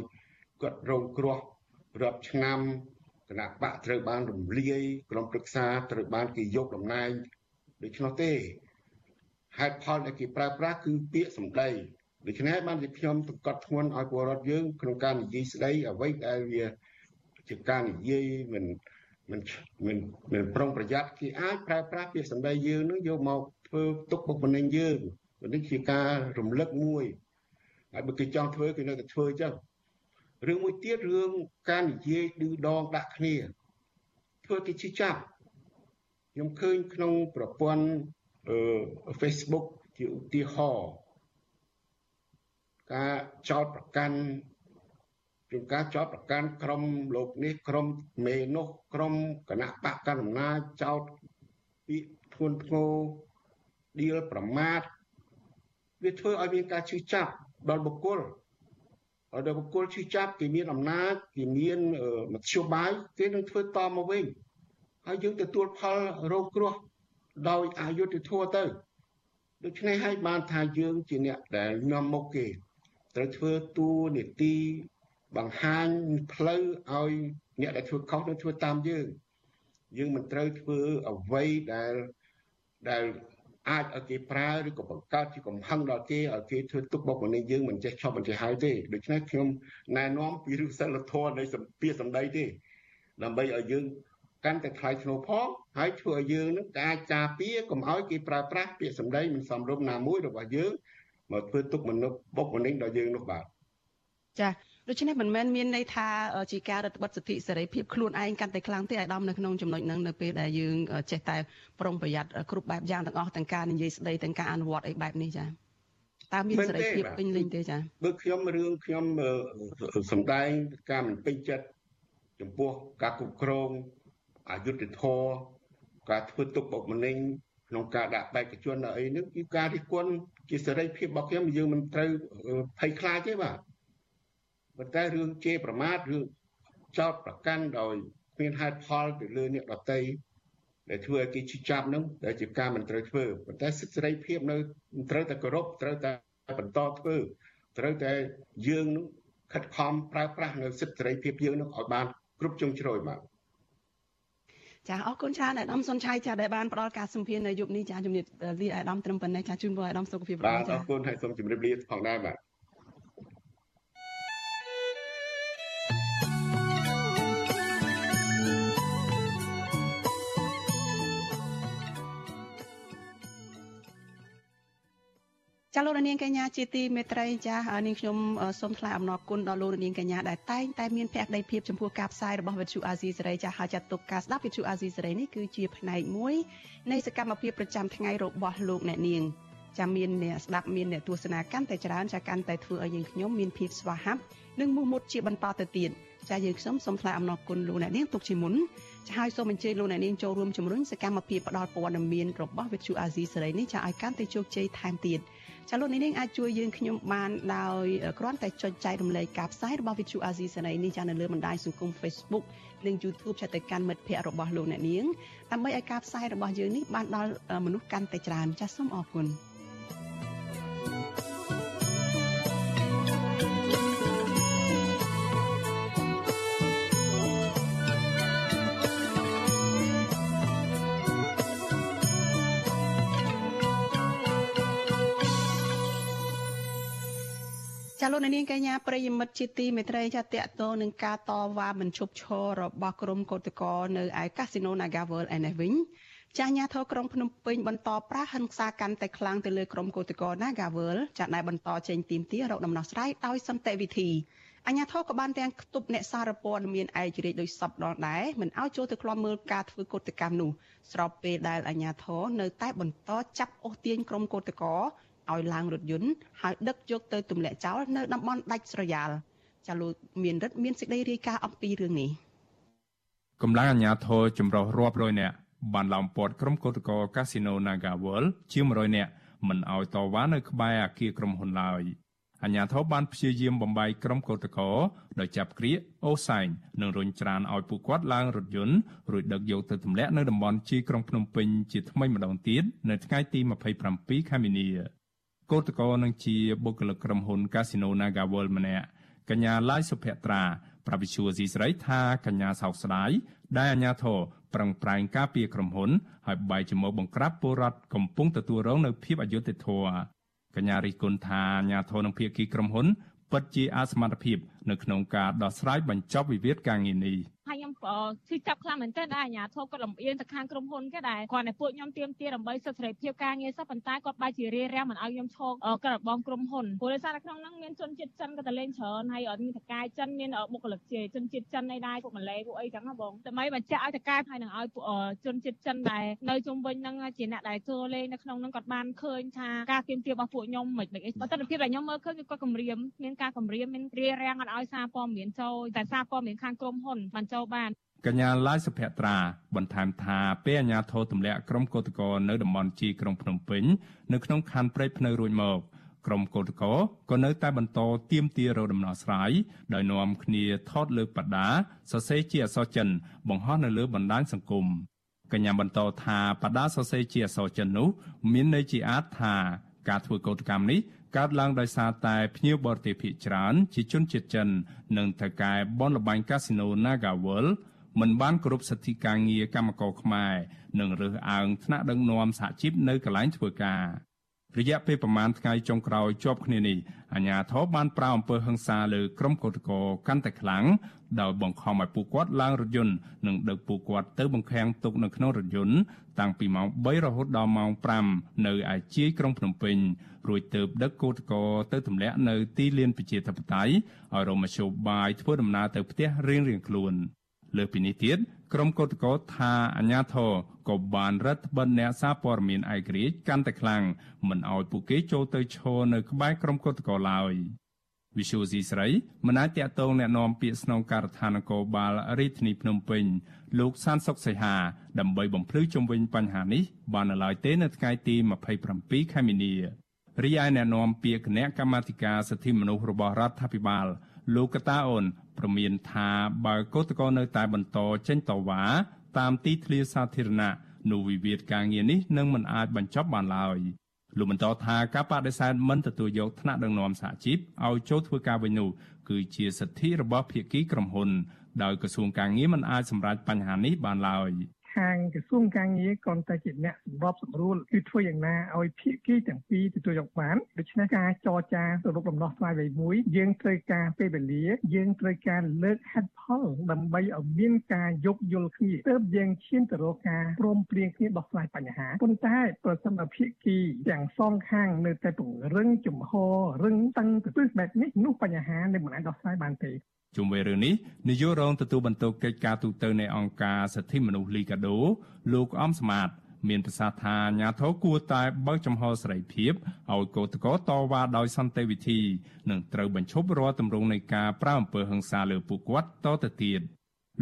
គាត់រងគ្រោះរាប់ឆ្នាំ គណៈបកត្រូវបានរំលាយក្រុមប្រឹក្សាត្រូវបានគេយកតំណែងដូច្នោះទេហេតុផលដែលគេប្រើប្រាស់គឺពាក្យសម្ដីដូច្នេះបានជាខ្ញុំសង្កត់ធ្ងន់ឲ្យពលរដ្ឋយើងក្នុងការនិយាយស្ដីអ្វីដែលវាជាការនិយាយមិនមិនមិនមិនប្រុងប្រយ័ត្នគេអាចប្រើប្រាស់ពាក្យសម្ដីយើងនឹងយកមកធ្វើទុកបុកម្នេញយើងនេះជាការរំលឹកមួយហើយបើគេចង់ធ្វើគេនៅតែធ្វើអញ្ចឹង រឿងមួយទៀតរឿងការនិយាយឌឺដងដាក់គ្នាធ្វើគេជិះចាប់ខ្ញុំឃើញក្នុងប្រព័ន្ធអឺ Facebook ជាឧទាហរណ៍ការចោតប្រកាន់ជាការចោតប្រកាន់ក្រុមលោកនេះក្រុមមេនោះក្រុមគណៈបកកណ្ដាលអំណាចចោតពាក្យធ្ងន់ធ្ងរឌៀលប្រមាថវាធ្វើឲ្យមានការជឿចាប់ដល់បុគ្គល ហើយដល់បុគ្គលជឿចាប់គេមានអំណាចគេមានមធ្យោបាយគេនឹងធ្វើតមកវិញហើយយើងទទួលផលរងគ្រោះដោយអយុត្តិធម៌ទៅដូច្នេះហើយបានថាយើងជាអ្នកដែលនាំមុខគេត្រូវធ្វើតួនាទីបង្ហាញផ្លូវឲ្យអ្នកដែលធ្វើខុសនឹងធ្វើតាមយើងយើងមិនត្រូវធ្វើអ្វីដែលដែល អាចឲ្យគេប្រើឬក៏បង្កើតជាកំហឹងដល់គេឲ្យគេធ្វើទុកបុកម្នេញយើងមិនចេះឈប់មិនចេះហើយទេដូច្នេះខ្ញុំណែនាំពីរឿងសិលធម៌នៃសម្ពាធសម្ដីទេដើម្បីឲ្យយើងកាន់តែថ្លៃថ្នូរផងហើយធ្វើឲ្យយើងនឹងអាចការពារកុំឲ្យគេប្រើប្រាស់ពាក្យសម្ដីមិនសមរម្យណាមួយរបស់យើងមកធ្វើទុកមនុស្សបុកម្នេញដល់យើងនោះបាទចា ដូច្នេះមិនមែនមានន័យថាជាការរឹតបន្តឹងសិទ្ធិសេរីភាពខ្លួនឯងកាន់តែខ្លាំងទេអាដាមនៅក្នុងចំណុចហ្នឹងនៅពេលដែលយើងចេះតែប្រុងប្រយ័ត្នគ្រប់បែបយ៉ាងទាំងអស់ទាំងការនិយាយស្ដីទាំងការអនុវត្តអីបែបនេះចា៎តើមានសេរីភាពពេញលេញទេចា៎បើខ្ញុំរឿងខ្ញុំសំដែងការមិនពេញចិត្តចំពោះការគ្រប់គ្រងអយុត្តិធម៌ការធ្វើទុកបុកម្នេញក្នុងការដាក់បេក្ខជនដល់អីហ្នឹងគឺការរិះគន់ជាសេរីភាពរបស់ខ្ញុំយើងមិនត្រូវភ័យខ្លាចទេបាទ ប៉ុន្តែរឿងជេរប្រមាថរឿងចោតប្រកាន់ដោយគ្មានហេតុផលទៅលើអ្នកដតីដែលធ្វើឲ្យគេឈឺចាប់ហ្នឹងដែលជាការមិនត្រូវធ្វើប៉ុន្តែសិទ្ធិសេរីភាពនៅត្រូវតែគោរពត្រូវតែបន្តធ្វើត្រូវតែយើងនឹងខិតខំប្រើប្រាស់នៅសិទ្ធិសេរីភាពយើងនឹងឲ្យបានគ្រប់ជ្រុងជ្រោយបាទចាអរគុណច្រើនអាដាមសុនឆៃចាដែលបានផ្ដល់ការសម្ភាសន៍នៅយប់នេះចាជំរាបលាអាដាមត្រឹមប៉ុណ្ណេះចាជូនពរអាដាមសុខភាពល្អចាបាទអរគុណហើយសូមជម្រាបលាផងដែរបាទ ចាលោកនាងកញ្ញាជាទីមេត្រីចានាងខ្ញុំសូមថ្លែងអំណរគុណដល់លោកនាងកញ្ញាដែលតែងតែមានភក្ដីភាពចំពោះការផ្សាយរបស់វិទ្យុអាស៊ីសេរីចាហើយចាត់ទុកការស្ដាប់វិទ្យុអាស៊ីសេរីនេះគឺជាផ្នែកមួយនៃសកម្មភាពប្រចាំថ្ងៃរបស់លោកអ្នកនាងចាំមានអ្នកស្ដាប់មានអ្នកទស្សនាកាន់តែច្រើនចាកាន់តែធ្វើឲ្យយើងខ្ញុំមានភាពស្វាហាប់និងមោះមុតជាបន្តទៅទៀតចាយើងខ្ញុំសូមថ្លែងអំណរគុណលោកអ្នកនាងទុកជាមុនចាហើយសូមអញ្ជើញលោកអ្នកនាងចូលរួមជំរុញសកម្មភាពផ្តល់ព័ត៌មានរបស់វិទ្យុអាស៊ីសេរីនេះចាឲ្យកាន់តែជោគជ័យថែមទៀត។ ចាលោកនាងអាចជួយយើងខ្ញុំបានដោយគ្រាន់តែចុចចែករំលែកការផ្សាយរបស់ Vithu Azizi សេរីនេះចានៅលើបណ្ដាញសង្គម Facebook និង YouTube ចាទៅកាន់មិត្តភ័ក្តិរបស់លោកអ្នកនាងដើម្បីឲ្យការផ្សាយរបស់យើងនេះបានដល់មនុស្សកាន់តែច្រើនចាសូមអរគុណ។ លោកនាងកញ្ញាប្រិយមិត្តជាទីមេត្រីចាតកតនឹងការតវ៉ាមិនឈប់ឈររបស់ក្រុមកោតក្រនៅឯកាស៊ីណូ Naga World ឯនេះវិញចាស់ញាធរក្រុងភ្នំពេញបន្តប្រាហិង្សាកាន់តែខ្លាំងទៅលើក្រុមកោតក្រ Naga World ចាស់ដែលបន្តចេញទីមទារកដំណោះស្រាយដោយសន្តិវិធីអញ្ញាធរក៏បានទាំងខ្ទប់អ្នកសារព័ត៌មានឯករាជ្យដោយសពដងដែរមិនឲ្យចូលទៅក្លំមើលការធ្វើកោតកម្មនោះស្របពេលដែលអញ្ញាធរនៅតែបន្តចាប់អូសទាញក្រុមកោតក្រ ឲ្យឡើងរថយន្តហើយដឹកយកទៅទម្លាក់ចោលនៅតំបន់ដាច់ស្រយាលចាលោកមានរិទ្ធមានសេចក្តីរាយការណ៍អំពីរឿងនេះកម្លាំងអាជ្ញាធរចម្រុះរាប់រយនាក់បានឡោមព័ទ្ធក្រុមកោតក្រកាស៊ីណូ Naga World ជាង100នាក់មិនឲ្យតវ៉ានៅក្បែរអគារក្រុមហ៊ុនឡើយអញ្ញាធិបបានព្យាយាមបំបីក្រុមកោតក្រដោយចាប់ក្រៀកអូសែងនិងរុញច្រានឲ្យពួកគាត់ឡើងរថយន្តរួចដឹកយកទៅទម្លាក់នៅតំបន់ជីក្រុងភ្នំពេញជាថ្មីម្ដងទៀតនៅថ្ងៃទី27ខែមីនា កោតក្រនឹងជាបុគ្គលិកក្រុមហ៊ុន Casino Naga World ម្នាក់កញ្ញាឡាយសុភត្រាប្រវិជ្ជាស៊ីស្រីថាកញ្ញាសោកស្ដាយដែលអាញាធរប្រឹងប្រែងការពារក្រុមហ៊ុនហើយបែរជាមកបង្ក្រាបពលរដ្ឋកំពុងទទួលរងនៅភាពអយុត្តិធម៌កញ្ញារិះគន់ថាអាញាធរនឹងភៀកគីក្រុមហ៊ុនពិតជាអសមត្ថភាពនៅក្នុងការដោះស្រាយបញ្ចប់វិវាទការងារនេះ ហើយខ្ញុំឈឺចាប់ខ្លាំងមែនទែនដែរអាជ្ញាធរគាត់លំអៀងទៅខាងក្រុមហ៊ុនគេដែរគាត់តែពួកខ្ញុំទៀមទាដើម្បីសិទ្ធិសេរីភាពការងារសោះប៉ុន្តែគាត់បែរជារារាំងមិនឲ្យខ្ញុំឈរក្របងក្រុមហ៊ុនព្រោះដោយសារតែក្នុងហ្នឹងមានជនជាតិចិនក៏ទៅលេងច្រើនហើយមានតកាយចិនមានបុគ្គលិកជាជនជាតិចិនឯដែរពួកម៉ាឡេពួកអីចឹងណាបងដើម្បីបញ្ជាក់ឲ្យតកាយហើយនឹងឲ្យពួកជនជាតិចិនដែរនៅជុំវិញហ្នឹងជាអ្នកដែលចូលលេងនៅក្នុងហ្នឹងគាត់បានឃើញថាការទៀមទារបស់ពួកខ្ញុំមិនមិនអីបើទស្សនវិជ្ជាដែលខ្ញុំមើលឃើញគឺគាត់គម្រាមមានការគម្រាមមានរារាំងអត់ឲ្យសារព័ត៌មានចូលតែសារព័ត៌មានខាងក្រុមហ៊ុនបានចូលបានកញ្ញាឡាយសុភត្រាបន្ថែមថាពេលអាជ្ញាធរទម្លាក់ក្រុមកោតក្រនៅតំបន់ជីក្រុងភ្នំពេញនៅក្នុងខណ្ឌព្រៃភ្នៅរួចមកក្រុមកោតក្រក៏នៅតែបន្តទៀមទារដំណោះស្រាយដោយនាំគ្នាថតលើបដាសរសេរជាអក្សរចិន បង្ហោះនៅលើបណ្ដាញសង្គមកញ្ញាបន្តថាបដាសរសេរជាអក្សរចិននោះ មានន័យជាអាចថាការធ្វើកោតកម្មនេះ កើតឡើងដោយសារតែភ្ញៀវបរទេសភាគច្រើន ជាជនជាតិចិន និងថៅកែបនលបាញ់កាស៊ីណូ Naga World មិនបានគោរពសិទ្ធិការងារកម្មករខ្មែរនិងរើសអើងថ្នាក់ដឹកនាំសហជីពនៅកន្លែងធ្វើការរយៈពេលប្រមាណថ្ងៃចុងក្រោយជាប់គ្នានេះអាជ្ញាធរបានប្រៅអំពើហិង្សាលើក្រុមកោតក្រកាន់តែខ្លាំងដោយបង្ខំឲ្យពួកគាត់ឡើងរថយន្តនិងដឹកពួកគាត់ទៅបង្ខាំងទុកនៅក្នុងរថយន្ត តាំងពីម៉ោង3រហូតដល់ម៉ោង5នៅឯជាយក្រុងភ្នំពេញរួចទៅដឹកកោតក្រទៅទម្លាក់នៅទីលានប្រជាធិបតេយ្យឲ្យរមជ្ឈបាយធ្វើដំណើរទៅផ្ទះរៀងៗខ្លួនលើពីនេះទៀតក្រុមកោតក្រថាអាញាធរក៏បានរដ្ឋបិទអ្នកសារព័ត៌មានឯករាជ្យកាន់តែខ្លាំងមិនឲ្យពួកគេចូលទៅឈរនៅក្បែរក្រុមកោតក្រឡើយ វិសុយស៊ីស្រីមិនអាចតាក់ទងแนะនាំពាក្យស្នងការដ្ឋាននគរបាលរាជធានីភ្នំពេញលោកសានសុកសីហាដើម្បីបំភ្លឺជុំវិញបញ្ហានេះបាននៅឡើយទេនៅថ្ងៃទី27ខែមីនារីឯแนะនាំពាក្យគណៈកម្មាធិការសិទ្ធិមនុស្សរបស់រដ្ឋាភិបាលលោកកតាអូនប្រមានថាបើកោតក្រនៅតែបន្តចេញតវ៉ាតាមទីធ្លាសាធារណៈនោះវិវាទការងារនេះនឹងមិនអាចបញ្ចប់បានឡើយ លោកបន្តថាការបដិសេធមិនទទួលយកថ្នាក់ដឹកនាំសហជីពឲ្យចូលធ្វើការវិញនោះគឺជាសិទ្ធិរបស់ភាគីក្រុមហ៊ុនដោយក្រសួងការងារមិនអាចសម្រេចបញ្ហានេះបានឡើយ។ ខាងក្រសួងការងារគ្រាន់តែជាអ្នកសម្របសម្រួលគឺធ្វើយ៉ាងណាឲ្យភាគីទាំងពីរទទួលយកបានដូច្នេះការចរចាសរុបដំណោះស្រាយអ្វីមួយយើងត្រូវការពេលវេលាយើងត្រូវការលើកហេតុផលដើម្បីឲ្យមានការយោគយល់គ្នាទើបយើងឈានទៅរកការព្រមព្រៀងគ្នាដោះស្រាយបញ្ហាប៉ុន្តែប្រសិនបើភាគីទាំងសងខាងនៅតែពង្រឹងជំហររឹងតឹងទៅបែបនេះនោះបញ្ហានឹងមិនអាចដោះស្រាយបានទេ ជុំវិញរឿងនេះនាយករងទទួលបន្ទុកកិច្ចការទូតទៅនៃអង្គការសិទ្ធិមនុស្សលីកាដូលោកអំស្មាតមានប្រសាសន៍ថាអាញាធរគួរតែបើកចំហសេរីភាពឲ្យកោតក្រតវ៉ាដោយសន្តិវិធីនិងត្រូវបញ្ឈប់រាល់ទម្រង់នៃការប្រើអំពើហិង្សាលើពួកគាត់តទៅទៀត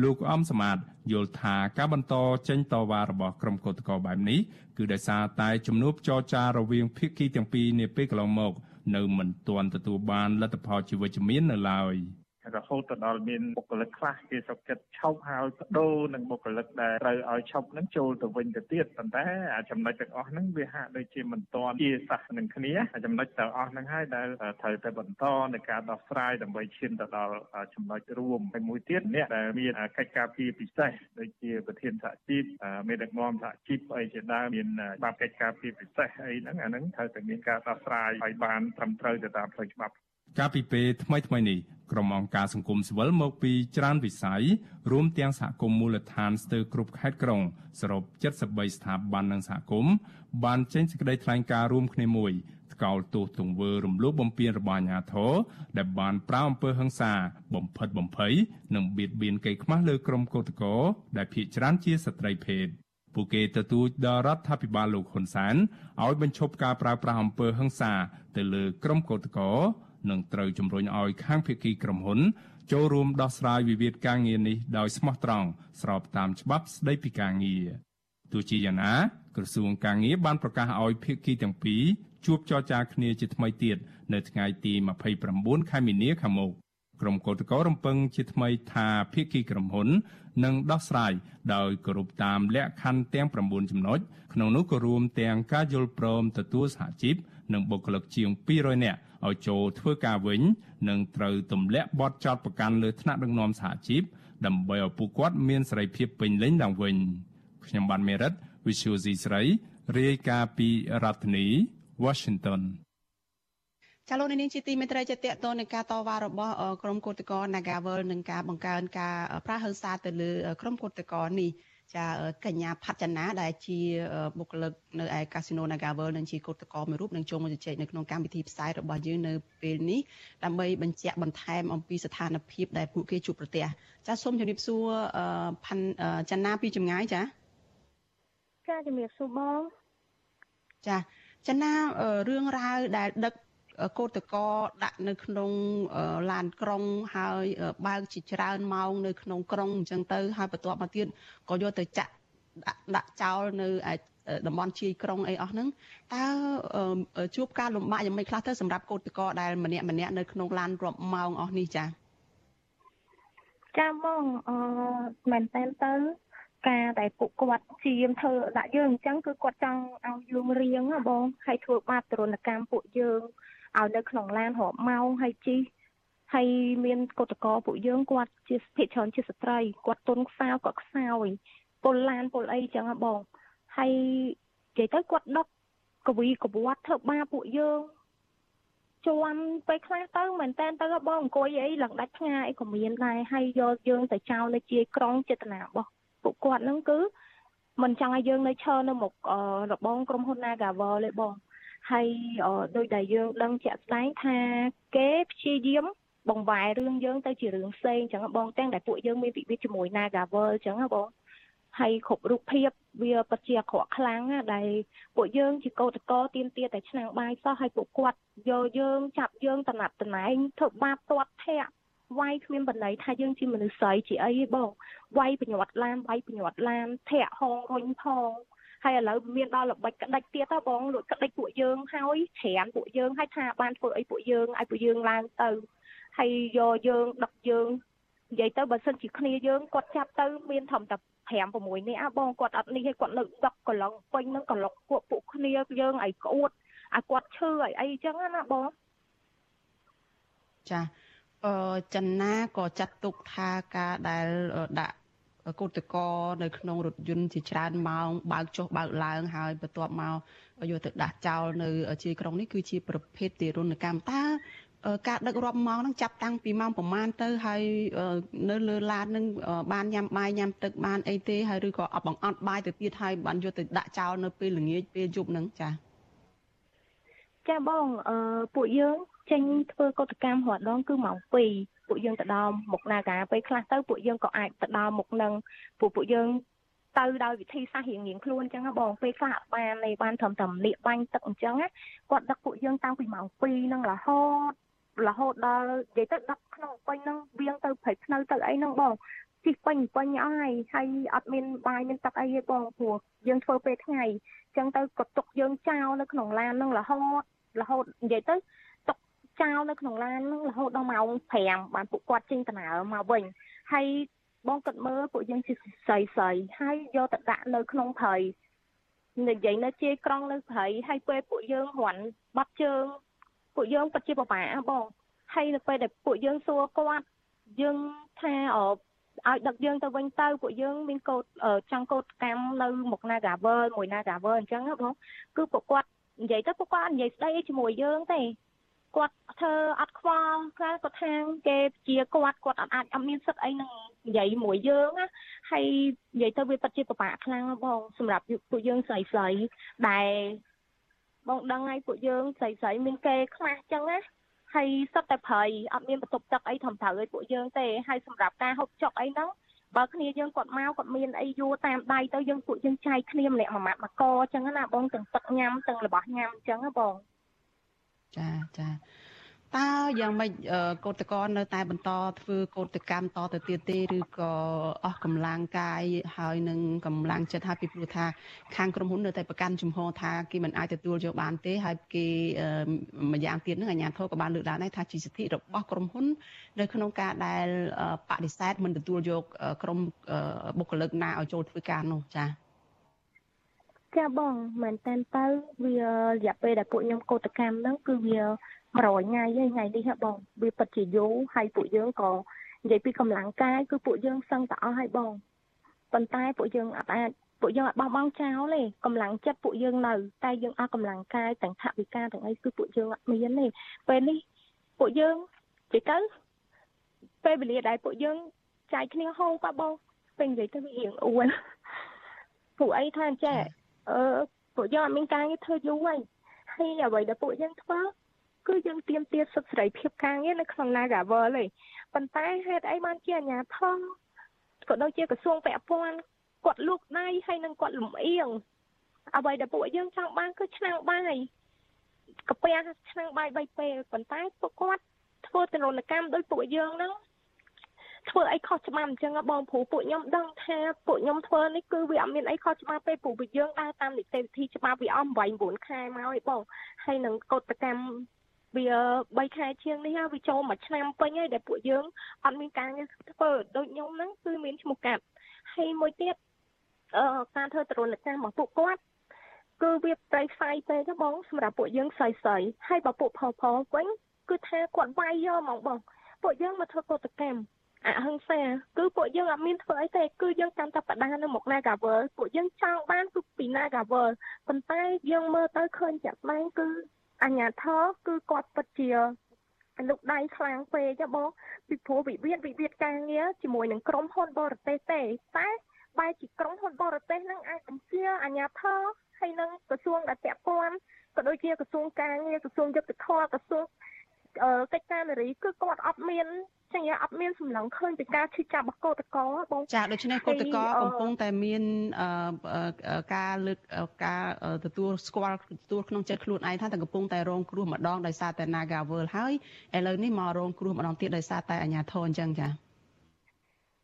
លោកអំសមាតយល់ថាការបន្តចេញតវ៉ារបស់ក្រុមកោតក្របែបនេះគឺដោយសារតែជំនួបចរចារវាងភាគីទាំងពីរនាពេលកន្លងមក នៅមិនទាន់ទទួលបានលទ្ធផលជាវិជ្ជមាននៅឡើយ។ រហូតទៅដល់មានបុគ្គលិកខ្លះគេសុខចិត្តឈប់ហើយបដូរនឹងបុគ្គលិកដែលត្រូវឲ្យឈប់នឹងចូលទៅវិញទៅទៀតប៉ុន្តែអាចំណុចទាំងអស់ហ្នឹងវាហាក់ដូចជាមិនទាន់ជាសះនឹងគ្នាចំណុចទាំងអស់ហ្នឹងហើយដែលត្រូវតែបន្តในការដោះស្រាយដើម្បីឈានទៅដល់ចំណុចរួមហើយមួយទៀតអ្នកដែលមានកិច្ចការពីពិសេសដូចជាប្រធានសហជីពមេដឹកនាំសហជីពអីជាដើមមានច្បាប់កិច្ចការពីពិសេសអីហ្នឹងអាហ្នឹងត្រូវតែមានការដោះស្រាយឲ្យបានត្រឹមត្រូវទៅតាមផ្លូវច្បាប់ កាលពីពេលថ្មីថ្មីនេះក្រុមអង្គការសង្គមស៊ីវិលមកពីច្រើនវិស័យរួមទាំងសហគមន៍មូលដ្ឋានស្ទើរគ្រប់ខេត្តក្រុងសរុប73ស្ថាប័ននិងសហគមន៍បានចេញសេចក្តីថ្លែងការណ៍រួមគ្នាមួយថ្កោលទោសទង្វើរំលោភបំពានរបស់អាជ្ញាធរដែលបានប្រាអំពើហិង្សាបំផិតបំភ័យនិងបៀតបៀនកេរខ្មាស់លើក្រុមកោតក្រដែលភ ieck ច្រើនជាស្ត្រីភេទពួកគេទទូចដល់រដ្ឋាភិបាលលោកហ៊ុនសែនឲ្យបញ្ឈប់ការប្រើប្រាស់អំពើហិង្សាទៅលើក្រុមកោតក្រ និងត្រូវជំរុញឲ្យខាងភាគីក្រុមហ៊ុន ចូលរួមដោះស្រាយវិវាទការងារនេះដោយស្មោះត្រង់ស្របតាមច្បាប់ស្តីពីការងារទោះជាយ៉ាងណាក្រសួងការងារបានប្រកាសឲ្យភាគីទាំងពីរជួបចរចាគ្នាជាថ្មីទៀតនៅថ្ងៃទី29ខែមីនាខាងមុខក្រុមកោតក្ររំពឹងជាថ្មីថាភាគីក្រុមហ៊ុននឹងដោះស្រាយដោយគោរពតាមលក្ខខណ្ឌទាំង9ចំណុចក្នុងនោះក៏រួមទាំងការយល់ព្រមទទួលសហជីពនិងបុគ្គលិកជាង200នាក់ ឲ្យចូលធ្វើការវិញនិងត្រូវទម្លាក់បទចោទប្រកាន់លើថ្នាក់ដឹកនាំសហជីពដើម្បីឲ្យពួកគាត់មានសេរីភាពពេញលេញឡើងវិញខ្ញុំបានមេរិត Visual C ស្រីរាយការណ៍ពីរដ្ឋធានី Washington ចាលោកនាងជាទីមេត្រីជាតកតនឹងការតវ៉ារបស់ក្រុមកោតក្រ Nagawal នឹងការបង្កើនការប្រាហឹង្សាទៅលើក្រុមកោតក្រនេះ ចាកញ្ញាផាត់ចនាដែលជាបុគ្គលិកនៅឯកាស៊ីណូ Nagavel និងជាកោតក្រមួយរូបនឹងចូលមកជជែកនៅក្នុងកម្មវិធីផ្សាយរបស់យើងនៅពេលនេះដើម្បីបញ្ជាក់បន្ថែមអំពីស្ថានភាពដែលពួកគេជួបប្រទះចាសូមជម្រាបសួរផាន់ចនាពីចម្ងាយចាចាជំរាបសួរបងចាចនារឿងរ៉ាវដែលដឹក កោតកោដាក់នៅក្នុងឡានក្រុងហើយបើកជាច្រើនម៉ោងនៅក្នុងក្រុងអញ្ចឹងទៅហើយបន្ទាប់មកទៀតក៏យកទៅចាក់ដាក់ចោលនៅតំបន់ជាយក្រុងអីអស់ហ្នឹងតើជួបការលំបាកយ៉ាងម៉េចខ្លះទៅសម្រាប់កោតកោដែលម្នាក់ម្នាក់នៅក្នុងឡានរាប់ម៉ោងអស់នេះចា៎ចាបងអឺមែនតើទៅការដែលពួកគាត់ជាមធ្វើដាក់យើងអញ្ចឹងគឺគាត់ចង់ឲ្យយើងរៀងបងហើយធ្វើបាបទរណកម្មពួកយើង ឲ្យនៅក្នុងឡានរាប់ម៉ោងហើយជីហើយមានកតកោពួកយើងគាត់ជាភិកច្រើនជាស្ត្រីគាត់ទុនខ្សោគាត់ខ្សោយពលឡានពលអីចឹងហ៎បងហើយនិយាយទៅគាត់ដុកកវីកវត្តធ្វើបាបពួកយើងជួនពេលខ្លះទៅមែនតើទៅបងអង្គុយអីឡើងដាច់ផ្ងាអីក៏មានដែរហើយយកយើងទៅចោលនៅជាយក្រុងចេតនារបស់ពួកគាត់ហ្នឹងគឺមិនចង់ឲ្យយើងនៅឈរនៅមុខរបងក្រុមហ៊ុន Nagavel ទេបង ហើយដោយដែលយើងដឹងជាក់ស្ដែងថាគេព្យាយាមបង្វែររឿងយើងទៅជារឿងផ្សេងអញ្ចឹងបងទាំងដែលពួកយើងមានវិវាទជាមួយ Nagavel អញ្ចឹងបងហើយគ្រប់រូបភាពវាពិតជាអាក្រក់ខ្លាំងណាដែលពួកយើងជាកោតកោទៀមទាតែឆ្នាំងបាយសោះហើយពួកគាត់យកយើងចាប់យើងតំណាប់តំណែងធ្វើបាបទាត់ធាក់វាយគ្មានបណ្ដៃថាយើងជាមនុស្សស្រីជាអីទេបងវាយបញ្ញត្តិឡានវាយបញ្ញត្តិឡានធាក់ហងរុញផង ហើយឥឡូវមានដល់ល្បិចក្តិចទៀតទៅបងលួចក្តិចពួកយើងហើយច្រានពួកយើងហើយថាបានធ្វើអីពួកយើងឲ្យពួកយើងឡើងទៅហើយយកយើងដឹកយើងនិយាយទៅបើសិនជាគ្នាយើងគាត់ចាប់ទៅមានធំតែ5 6នាក់បងគាត់អត់នេះឲ្យគាត់នៅដឹកកន្លងពេញនឹងកន្លុកពួកពួកគ្នាយើងឲ្យក្អួតឲ្យគាត់ឈឺឲ្យអីចឹងណាបងចាអឺចិនណាក៏ចាត់ទុកថាការដែលដាក់ កោតកោនៅក្នុងរថយន្តជាច្រើនម៉ោងបើកចុះបើកឡើងហើយបន្ទាប់មកយកទៅដាក់ចោលនៅជាក្រុងនេះគឺជាប្រភេទទារុណកម្មតើការដឹករាប់ម៉ោងហ្នឹងចាប់តាំងពីម៉ោងប្រហែលទៅហើយនៅលើឡានហ្នឹងបានញ៉ាំបាយញ៉ាំទឹកបានអីទេហើយឬក៏អត់បង្អត់បាយទៅទៀតហើយបានយកទៅដាក់ចោលនៅពេលល្ងាចពេលយប់ហ្នឹងចា ចាបងអឺពួកយើងចេញធ្វើកតកម្មរហដងគឺម៉ោង2ពួកយើងទៅដល់មុខនាការពេលខ្លះទៅពួកយើងក៏អាចទៅដល់មុខនឹងពួកពួកយើងទៅដោយវិធីសាស្ត្ររៀងរៀងខ្លួនអញ្ចឹងបងពេលខ្លះបាននៃបានត្រឹមតែលាកបាញ់ទឹកអញ្ចឹងគាត់ដឹកពួកយើងតាំងពីម៉ោង2នឹងរហូតរហូតដល់និយាយទៅដឹកក្នុងពេញហ្នឹងវៀងទៅព្រៃភ្នៅទៅអីហ្នឹងបងជិះពេញពេញអស់ហើយហើយអត់មានបាយមានទឹកអីទេបងព្រោះយើងធ្វើពេលថ្ងៃអញ្ចឹងទៅក៏ទុកយើងចោលនៅក្នុងឡានហ្នឹងរហូត រហូតនិយាយទៅទុកចោលនៅក្នុងឡានហ្នឹងរហូតដល់ម៉ោង5បានពួកគាត់ចេញដំណើរមកវិញហើយបងគិតមើលពួកយើងជាស្រីស្រីហើយយកទៅដាក់នៅក្នុងព្រៃនិយាយនៅជាយក្រងនៅព្រៃហើយពេលពួកយើងរាន់បាត់ជើងពួកយើងពិតជាពិបាកបងហើយនៅពេលដែលពួកយើងសួរគាត់យើងថាអឲ្យដឹកយើងទៅវិញទៅពួកយើងមានកោតចង់កោតកម្មនៅមុខ Nagavel មួយ Nagavel អញ្ចឹងបងគឺពួកគាត់ និយាយទៅពួកគាត់និយាយស្ដីជាមួយយើងទេគាត់ធ្វើអត់ខ្វល់ខ្លះគាត់ថាគេជាគាត់គាត់អត់អាចអត់មានសិទ្ធអីនឹងនិយាយមួយយើងណាហើយនិយាយទៅវាពិតជាពិបាកខ្លាំងបងសម្រាប់ពួកយើងស្រីស្រីដែលបងដឹងហើយពួកយើងស្រីស្រីមានគេខ្មាស់ចឹងណាហើយសុទ្ធតែប្រៃអត់មានបន្ទប់ទឹកអីធំត្រូវឲ្យពួកយើងទេហើយសម្រាប់ការហូបចុកអីហ្នឹង បើគ្នាយើងគាត់មកគាត់មានអីយួរតាមដៃទៅយើងពួកយើងចែកគ្នាម្នាក់មួយម៉ាត់មួយកអញ្ចឹងណាបងទាំងទឹកញ៉ាំទាំងរបស់ញ៉ាំអញ្ចឹងណាបងចាចា តើយ៉ាងម៉េចកោតក្រនៅតែបន្តធ្វើកោតកម្មតទៅទៀតទេឬក៏អស់កម្លាំងកាយហើយនឹងកម្លាំងចិត្តហើយពីព្រោះថាខាងក្រុមហ៊ុននៅតែប្រកាន់ជំហរថាគេមិនអាចទទួលយកបានទេហើយគេម្យ៉ាងទៀតនឹងអាជ្ញាធរក៏បានលើកឡើងដែរថាជាសិទ្ធិរបស់ក្រុមហ៊ុននៅក្នុងការដែលបដិសេធមិនទទួលយកក្រុមបុគ្គលិកណាឲ្យចូលធ្វើការនោះចា៎ចាបងមែនតើទៅវារយៈពេលដែលពួកខ្ញុំកោតកម្មហ្នឹងគឺវា 100ថ្ងៃហើយថ្ងៃនេះហ៎បងវាពិតជាយូរហើយពួកយើងក៏និយាយពីកម្លាំងកាយគឺពួកយើងសឹងតែអស់ហើយបងប៉ុន្តែពួកយើងអត់អាចពួកយើងអត់បោះបង់ចោលទេកម្លាំងចិត្តពួកយើងនៅតែយើងអស់កម្លាំងកាយទាំងថវិកាទាំងអីគឺពួកយើងអត់មានទេពេលនេះពួកយើងនិយាយទៅពេលវេលាដែលពួកយើងចាយគ្នាហូបប៉បងពេលនិយាយទៅវារៀងអួលពួកអីថាចេះអឺពួកយើងអត់មានការងារធ្វើយូរហើយហើយអ្វីដែលពួកយើងធ្វើ គឺយើងទៀមទាសិទ្ធិសេរីភាពការងារនៅក្នុង Nagavel ទេប៉ុន្តែហេតុអីបានជាអាជ្ញាធរក៏ដូចជាក្រសួងពាក់ព័ន្ធគាត់លូកដៃហើយនឹងគាត់លំអៀងអ្វីដែលពួកយើងចង់បានគឺឆ្នាំងបាយកាពះឆ្នាំងបាយ3ពេលប៉ុន្តែពួកគាត់ធ្វើទរណកម្មដោយពួកយើងហ្នឹងធ្វើអីខុសច្បាប់អញ្ចឹងបងព្រោះពួកខ្ញុំដឹងថាពួកខ្ញុំធ្វើនេះគឺវាអត់មានអីខុសច្បាប់ទេព្រោះពួកយើងដើរតាមនីតិវិធីច្បាប់វាអស់8 9ខែមកឯបងហើយនឹងកฎកម្ម វា3ខែជាងនេះវាចូលមួយឆ្នាំពេញហើយដែលពួកយើងអត់មានការងារធ្វើដូចខ្ញុំហ្នឹងគឺមានឈ្មោះកាត់ហើយមួយទៀតអឺការធ្វើទរណកម្មរបស់ពួកគាត់គឺវាប្រៃផ្សាយពេកទេបងសម្រាប់ពួកយើងស្រីស្រីហើយបើពួកផលផលវិញគឺថាគាត់វាយយកហ្មងបងពួកយើងមកធ្វើកតកម្មអហិង្សាគឺពួកយើងអត់មានធ្វើអីទេគឺយើងតាមតែបដានៅមក Nagavel ពួកយើងចង់បានគឺពី Nagavel ប៉ុន្តែយើងមើលទៅឃើញចាក់ស្ដែងគឺ អញ្ញាធរគឺគាត់ពិតជាលោកដៃខ្លាំងពេកចាបងពីព្រោះវិវាទវិវាទការងារជាមួយនឹងក្រុមហ៊ុនបរទេសទេតែបែរជាក្រុមហ៊ុនបរទេសនឹងអាចបញ្ជាអាជ្ញាធរហើយនឹងក្រសួងដែលពាក់ព័ន្ធក៏ដូចជាក្រសួងការងារក្រសួងយុទ្ធភ័ពក្រសួង កិច្ចការនារីគឺគាត់អត់មានចឹងអត់មានសម្លឹងឃើញពីការឈឺចាប់របស់កោតកោបងចាដូច្នេះកោតកោកំពុងតែមានការលើកការទទួលស្គាល់ទទួលក្នុងចិត្តខ្លួនឯងថាតែកំពុងតែរងគ្រោះម្ដងដោយសារតែ Nagavel ហើយឥឡូវនេះមករងគ្រោះម្ដងទៀតដោយសារតែអាញាធរអញ្ចឹងចា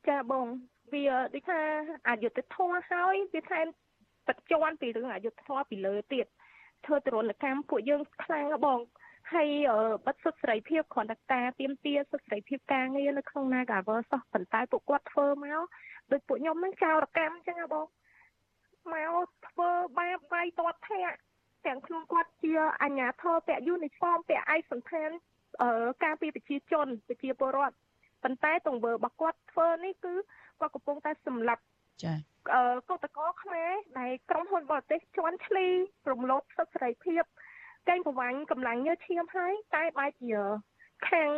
ចាបងវាដូចថាអយុធធម៌ហើយវាថែមទឹកជន់ពីរឿងអយុធធម៌ពីលើទៀតធ្វើទរណកម្មពួកយើងខ្លាំងបង ហើយបិទសិទ្ធិសេរីភាពគ្រាន់តែការទៀមទាសិទ្ធិសេរីភាពការងារនៅក្នុង Nagaver សោះប៉ុន្តែពួកគាត់ធ្វើមកដូចពួកខ្ញុំនឹងចោរកម្មអញ្ចឹងហ៎បងមកធ្វើបាបវាយទាត់ធាក់ទាំងខ្លួនគាត់ជាអញ្ញាធរពាក់យូនីហ្វមពាក់ឯកសណ្ឋានអឺការពីប្រជាជនប្រជាពលរដ្ឋប៉ុន្តែទង្វើរបស់គាត់ធ្វើនេះគឺគាត់កំពុងតែសម្លាប់ចាអឺកោតកោខ្មែរដែលក្រុមហ៊ុនបរទេសជន់ឈ្លីរំលោភសិទ្ធិសេរីភាព កេងប្រវាញ់កម្លាំងញើឈាមហើយតែបែរជាខាង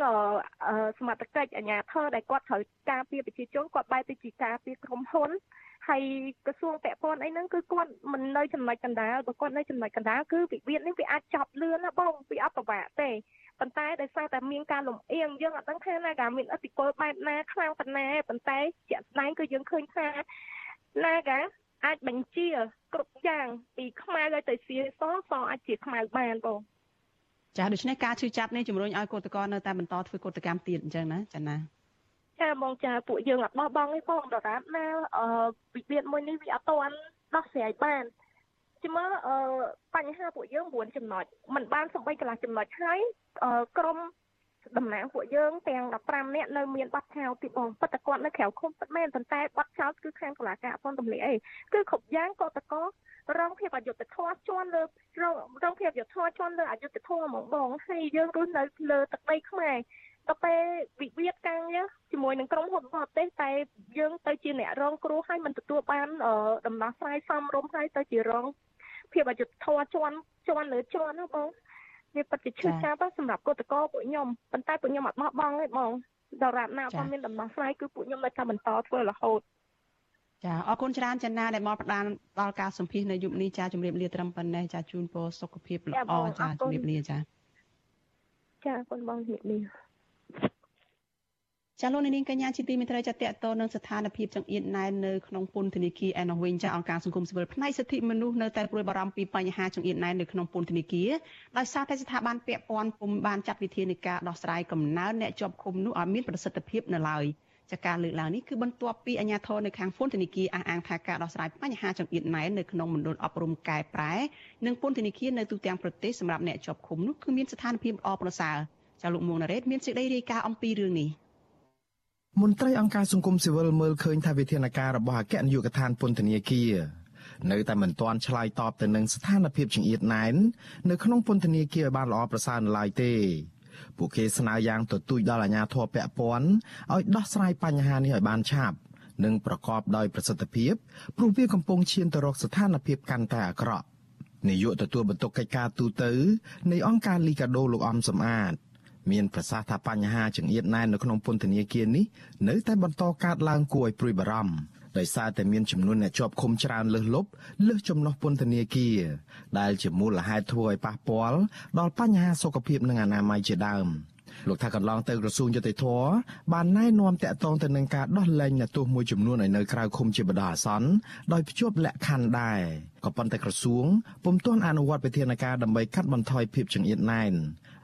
សមត្ថកិច្ចអាជ្ញាធរដែលគាត់ត្រូវការពារប្រជាជនគាត់បែរទៅជាការពារក្រុមហ៊ុនហើយក្រសួងពាក់ព័ន្ធអីហ្នឹងគឺគាត់មិននៅចំណុចកណ្ដាលបើគាត់នៅចំណុចកណ្ដាលគឺវិវាទនេះវាអាចចប់លឿនណាបងវាអត់ប្របាក់ទេប៉ុន្តែដោយសារតែមានការលំអៀងយើងអត់ដឹងថាណាកាមានអធិពលបែបណាខ្លាំងប៉ុណ្ណាប៉ុន្តែជាក់ស្ដែងគឺយើងឃើញថាណាកា អាចបញ្ជាគ្រប់យ៉ាងពីខ្មៅឲ្យទៅសៀសសអាចជាខ្មៅបានបងចាដូច្នេះការឈឺចាប់នេះជំរុញឲ្យកោតក្រនៅតែបន្តធ្វើកោតកម្មទៀតអញ្ចឹងណាចាណាចាបងចាពួកយើងអត់បោះបង់ទេបងដរាបណាអឺវិវាទមួយនេះវាអត់ទាន់ដោះស្រាយបានជាមើលអឺបញ្ហាពួកយើង9ចំណុចมันបានសំបីកន្លះចំណុចហើយអឺក្រុម តំណាងពួកយើងទាំង15នាក់នៅមានបាត់ចោលទីបងប៉ុន្តែគាត់នៅក្រៅឃុំពិតមែនប៉ុន្តែបាត់ចោលគឺខាងតុលាការអត់ទាន់ទម្លាក់អីគឺគ្រប់យ៉ាងក៏តករងភាពអយុត្តិធម៌ជន់លើរងភាពអយុត្តិធម៌ជន់លើអយុត្តិធម៌ហ្មងបងហើយយើងរស់នៅលើទឹកដីខ្មែរដល់ពេលវិវាទការងារជាមួយនឹងក្រុមហ៊ុនបរទេសតែយើងទៅជាអ្នករងគ្រោះហើយមិនទទួលបានដំណោះស្រាយសមរម្យហើយទៅជារងភាពអយុត្តិធម៌ជន់ជន់លើជន់ណាបង វាពិតជាឈឺចាប់សម្រាប់កតកោពួកខ្ញុំប៉ុន្តែពួកខ្ញុំអត់បោះបង់ទេបងដរាបណាអត់មានដំណោះស្រាយគឺពួកខ្ញុំនៅតែបន្តធ្វើរហូតចាអរគុណច្រើនចាណាដែលមកផ្ដល់ដល់ការសម្ភាសនៅយុគនេះចាជំរាបលាត្រឹមប៉ុណ្ណេះចាជូនពរសុខភាពល្អចាជំរាបលាចាចាអរគុណបងជំរាបលា ចាលោកនាងកញ្ញាជាទីមេត្រីចាតតទៅនឹងស្ថានភាពចង្អៀតណែននៅក្នុងពន្ធនាគារឯនោះវិញចាអង្គការសង្គមស៊ីវិលផ្នែកសិទ្ធិមនុស្សនៅតែព្រួយបារម្ភពីបញ្ហាចង្អៀតណែននៅក្នុងពន្ធនាគារដោយសារតែស្ថាប័នពាក់ព័ន្ធពុំបានចាត់វិធានការដោះស្រាយកំណើនអ្នកជាប់ឃុំនោះឲ្យមានប្រសិទ្ធភាពនៅឡើយចាការលើកឡើងនេះគឺបន្ទាប់ពីអាជ្ញាធរនៅខាងពន្ធនាគារអះអាងថាការដោះស្រាយបញ្ហាចង្អៀតណែននៅក្នុងមណ្ឌលអប់រំកែប្រែនិងពន្ធនាគារនៅទូទាំងប្រទេសសម្រាប់អ្នកជាប់ឃុំនោះគឺមានស្ថានភាពល្អប្រសើរចាលោកមួងណារ៉េតមានសេចក្តីរាយការណ៍អំពីរឿងនេះ មន្ត្រីអង្គការសង្គមស៊ីវិលមើលឃើញថាវិធានការរបស់អគ្គនាយកដ្ឋានពន្ធនាគារនៅតែមិនទាន់ឆ្លើយតបទៅនឹងស្ថានភាពចង្អៀតណែននៅក្នុងពន្ធនាគារបានល្អប្រសើរនៅឡើយទេពួកគេស្នើយ៉ាងទទូចដល់អាជ្ញាធរពាក់ព័ន្ធឲ្យដោះស្រាយបញ្ហានេះឲ្យបានឆាប់និងប្រកបដោយប្រសិទ្ធភាពព្រោះវាកំពុងឈានទៅរកស្ថានភាពកាន់តែអាក្រក់នាយកទទួលបន្ទុកកិច្ចការទូតទៅនៃអង្គការលីកាដូលោកអំសំអាត មានប្រសាសន៍ថាបញ្ហាចង្អៀតណែននៅក្នុងពន្ធនាគារនេះនៅតែបន្តកើតឡើងគួរឲ្យព្រួយបារម្ភដោយសារតែមានចំនួនអ្នកជាប់ឃុំច្រើនលើសលប់លើសចំណុះពន្ធនាគារដែលជាមូលហេតុធ្វើឲ្យប៉ះពាល់ដល់បញ្ហាសុខភាពនិងអនាម័យជាដើមលោកថាកន្លងទៅក្រសួងយុតិធធបានណែនាំតាក់ទងទៅនឹងការដោះលែងអ្នកទោសមួយចំនួនឲ្យនៅក្រៅឃុំជាបដាអាសន្នដោយភ្ជាប់លក្ខខណ្ឌដែរក៏ប៉ុន្តែក្រសួងពុំទាន់អនុវត្តវិធានការដើម្បីកាត់បន្ថយភាពចង្អៀតណែន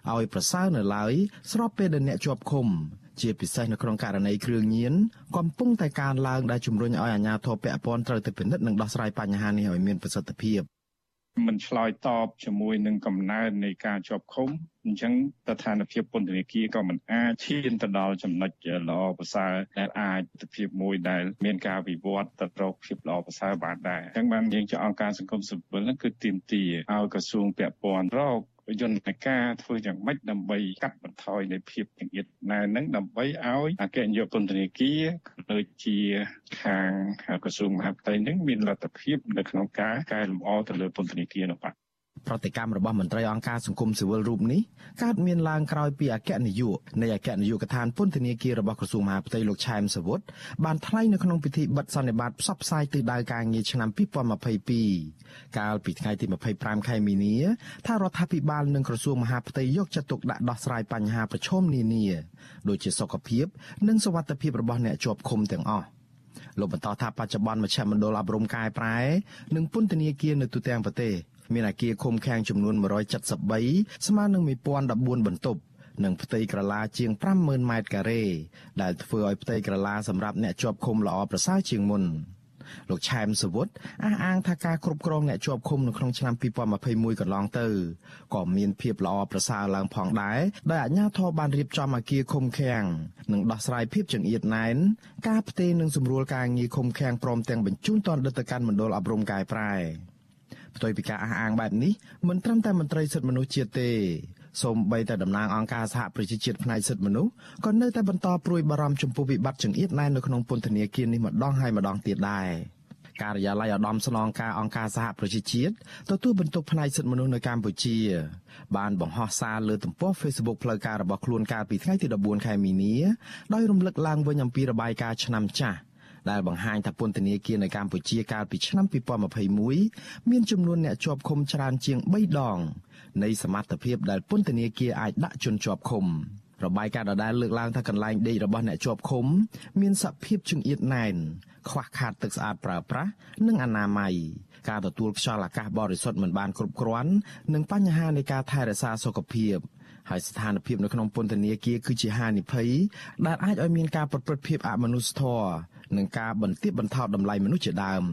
ឲ្យប្រសើរនៅឡើយស្របពេលដែលអ្នកជាប់ឃុំជាពិសេសនៅក្នុងករណីគ្រឿងញៀនកំពុងតែកើនឡើងដែលជំរុញឲ្យអាជ្ញាធរពាក់ព័ន្ធត្រូវតែពិនិត្យនិងដោះស្រាយបញ្ហានេះឲ្យមានប្រសិទ្ធភាពមិនឆ្លើយតបជាមួយនឹងកំណើននៃការជាប់ឃុំអញ្ចឹងស្ថានភាពពន្ធនាគារក៏មិនអាចឈានទៅដល់ចំណុចល្អប្រសើរដែលអាចទិភាពមួយដែលមានការវិវត្តទៅរកភាពល្អប្រសើរបានដែរអញ្ចឹងបានយើងជាអង្គការសង្គមស៊ីវិលហ្នឹងគឺទាមទារឲ្យក្រសួងពាក់ព័ន្ធរក យន្តការធ្វើយ៉ាងម៉េចដើម្បីកាត់បន្ថយនៃភាពចង្អៀតណែនឹងដើម្បីឲ្យអគ្គនាយកពន្ធនាគារដូចជាខាងក្រសួងមហាផ្ទៃនឹងមានលទ្ធភាពនៅក្នុងការកែលម្អទៅលើពន្ធនាគារនោះបាទ ប្រតិកម្មរបស់មន្ត្រីអង្គការសង្គមស៊ីវិលរូបនេះកើតមានឡើងក្រោយពីអគ្គនាយកនៃអគ្គនាយកដ្ឋានពន្ធនាគាររបស់ក្រសួងមហាផ្ទៃលោកឆែមសវុតបានថ្លែងនៅក្នុងពិធីបិទសន្និបាតផ្សព្វផ្សាយទិសដៅការងារឆ្នាំ2022កាលពីថ្ងៃទី25ខែមីនាថារដ្ឋាភិបាលនិងក្រសួងមហាផ្ទៃយកចិត្តទុកដាក់ដោះស្រាយបញ្ហាប្រឈមនានាដូចជាសុខភាព និងសុវត្ថិភាពរបស់អ្នកជាប់ឃុំទាំងអស់លោកបន្តថាបច្ចុប្បន្នមជ្ឈមណ្ឌលអប់រំកែប្រែនិងពន្ធនាគារនៅទូទាំងប្រទេស មានអគារឃុំឃាំងចំនួន173ស្មើនឹង1014បន្ទប់និងផ្ទៃក្រឡាជាង50000ម៉ែត្រការ៉េដែលធ្វើឲ្យផ្ទៃក្រឡាសម្រាប់អ្នកជាប់ឃុំល្អប្រសើរជាងមុនលោកឆែមសវុតអះអាងថាការគ្រប់គ្រងអ្នកជាប់ឃុំនៅក្នុងឆ្នាំ2021កន្លងទៅក៏មានភាពល្អប្រសើរឡើងផងដែរដោយអាជ្ញាធរបានរៀបចំអគារឃុំឃាំងនិងដោះស្រាយភាពចង្អៀតណែនការផ្ទេរនិងសម្រួលការងារឃុំឃាំងព្រមទាំងបញ្ជូនតនដិតទៅកាន់មណ្ឌលអប់រំកែប្រែ ផ្ទុយពីការអះអាងបែបនេះមិនត្រឹមតែមន្ត្រីសិទ្ធិមនុស្សជាតិទេសូម្បីតែតំណាងអង្គការសហប្រជាជាតិផ្នែកសិទ្ធិមនុស្សក៏នៅតែបន្តព្រួយបារម្ភចំពោះវិបត្តិចង្អៀតណែននៅក្នុងពន្ធនាគារនេះម្ដងហើយម្ដងទៀតដែរការិយាល័យឧត្តមស្នងការអង្គការសហប្រជាជាតិទទួលបន្ទុកផ្នែកសិទ្ធិមនុស្សនៅកម្ពុជា បានបង្ហោះសារលើទំព័រ Facebook ផ្លូវការរបស់ខ្លួនកាលពីថ្ងៃទី14ខែមីនាដោយរំលឹកឡើងវិញអំពីរបាយការណ៍ឆ្នាំចាស់ ដែលបង្ហាញថាពន្ធនាគារនៅកម្ពុជាកាលពីឆ្នាំ2021មានចំនួនអ្នកជាប់ឃុំច្រើនជាង3ដង នៃសមត្ថភាពដែលពន្ធនាគារអាចដាក់ជនជាប់ឃុំរបាយការណ៍ដដែលលើកឡើងថាកន្លែងដេករបស់អ្នកជាប់ឃុំ មានសភាពចង្អៀតណែនខ្វះខាតទឹកស្អាតប្រើប្រាស់និងអនាម័យការទទួលខ្យល់អាកាសបរិសុទ្ធមិនបានគ្រប់គ្រាន់និងបញ្ហានៃការថែរក្សាសុខភាពហើយស្ថានភាពនៅក្នុងពន្ធនាគារគឺជាហានិភ័យដែលអាចឲ្យមានការប្រព្រឹត្តភាពអមនុស្សធម៌ និងការបន្ទាបបន្ថោតតម្លៃមនុស្សជាដើម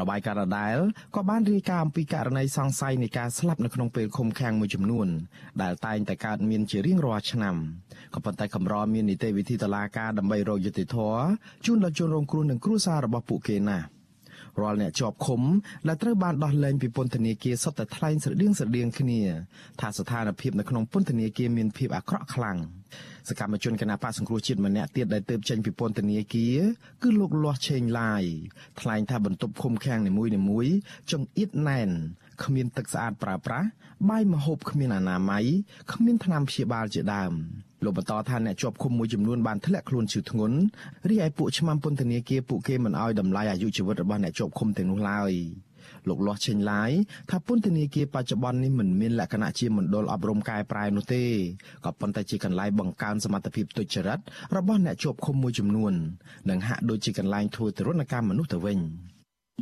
របាយការណ៍ដដែលក៏បានរាយការណ៍អំពីករណីសង្ស័យនៃការស្លាប់នៅក្នុងពេលឃុំឃាំងមួយចំនួន ដែលតែងតែកើតមានជារៀងរាល់ឆ្នាំក៏ប៉ុន្តែកម្រមាននីតិវិធីតុលាការដើម្បីរកយុត្តិធម៌ជូនដល់ជនរងគ្រោះនិងគ្រួសាររបស់ពួកគេណាស់រាល់អ្នកជាប់ឃុំដែលត្រូវបានដោះលែងពីពន្ធនាគារសុទ្ធតែថ្លែងស្រដៀងស្រដៀងគ្នា ថាស្ថានភាពនៅក្នុងពន្ធនាគារមានភាពអាក្រក់ខ្លាំង សកម្មជនគណបកសង្គ្រោះជាតិម្នាក់ទៀតដែលទើបចេញពីពន្ធនាគារគឺលោកលាស់ឆេងឡាយថ្លែងថាបន្ទប់ឃុំឃាំងនីមួយៗចង្អៀតណែនគ្មានទឹកស្អាតប្រើប្រាស់បាយម្ហូបគ្មានអនាម័យគ្មានថ្នាំព្យាបាលជាដើមលោកបន្តថាអ្នកជាប់ឃុំមួយចំនួនបានធ្លាក់ខ្លួនឈឺធ្ងន់រីឯពួកឆ្មាំពន្ធនាគារពួកគេមិនអោយតម្លៃអាយុជីវិតរបស់អ្នកជាប់ឃុំទាំងនោះឡើយ លោកលាស់ឆេងឡាយថាពន្ធនាគារបច្ចុប្បន្ននេះមិនមានលក្ខណៈជាមណ្ឌលអប់រំកែប្រែនោះទេក៏ប៉ុន្តែជាកន្លែងបង្កើនសមត្ថភាពទុច្ចរិតរបស់អ្នកជាប់ឃុំមួយចំនួននិងហាក់ដូចជាកន្លែងធ្វើទរណកម្មមនុស្សទៅវិញ។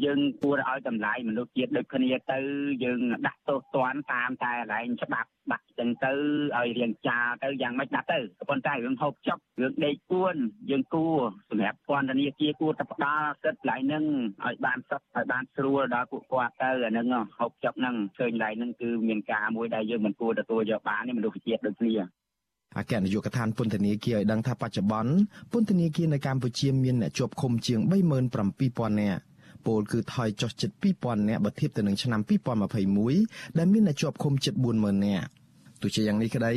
យើងគួរឲ្យតម្លៃមនុស្សជាតិដូចគ្នាទៅយើងដាក់ទោសទណ្ឌតាមតែកន្លែងច្បាប់ដាក់ចឹងទៅឲ្យរៀងចាទៅយ៉ាងម៉េចដាក់ទៅប៉ុន្តែរឿងហូបចុករឿងដេកគួនយើងគួរសម្រាប់ពន្ធនាគារគួរតែផ្ដល់សិទ្ធិកន្លែងហ្នឹងឲ្យបានសុខឲ្យបានស្រួលដល់ពួកគាត់ទៅអាហ្នឹងហូបចុកហ្នឹងឃើញកន្លែងហ្នឹងគឺមានការមួយដែលយើងមិនគួរទទួលយកបានទេមនុស្សជាតិដូចគ្នាអគ្គនាយកដ្ឋានពន្ធនាគារឲ្យដឹងថាបច្ចុប្បន្នពន្ធនាគារនៅកម្ពុជាមានអ្នកជាប់ឃុំជាង37000នាក់ ពលគឺថយចុះជិត2000នាក់បើធៀបទៅនឹងឆ្នាំ2021ដែលមានអ្នកជាប់ឃុំជិត40000នាក់ទោះជាយ៉ាងនេះក្តី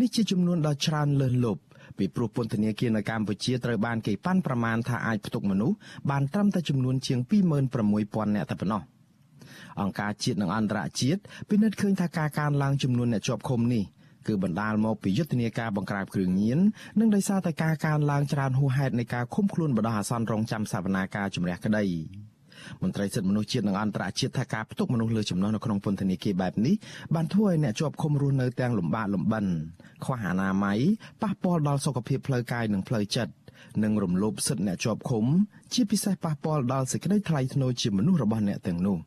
នេះជាចំនួនដ៏ច្រើនលើសលប់ពីព្រោះពន្ធនាគារនៅកម្ពុជាត្រូវបានគេប៉ាន់ប្រមាណថាអាចផ្ទុកមនុស្សបានត្រឹមតែចំនួនជាង26000នាក់តែប៉ុណ្ណោះអង្គការជាតិនិងអន្តរជាតិពិនិត្យឃើញថាការកើនឡើងចំនួនអ្នកជាប់ឃុំនេះគឺបណ្ដាលមកពីយុទ្ធនាការបង្ក្រាបគ្រឿងញៀននិងដោយសារតែការកើនឡើងច្រើនហួសហេតុនៃការឃុំខ្លួនបដិអាសន្នរងចាំសវនាការជំរះក្តី មន្ត្រីសិទ្ធិមនុស្សជាតិនិងអន្តរជាតិថាការផ្ទុកមនុស្សលើចំណុះនៅក្នុងពន្ធនាគារបែបនេះបានធ្វើឲ្យអ្នកជាប់ឃុំរស់នៅទាំងលំបាកលំបិនខ្វះអនាម័យប៉ះពាល់ដល់សុខភាពផ្លូវកាយនិងផ្លូវចិត្តនិងរំលោភសិទ្ធិអ្នកជាប់ឃុំ ជាពិសេសប៉ះពាល់ដល់សេចក្តីថ្លៃថ្នូរជាមនុស្សរបស់អ្នកទាំងនោះ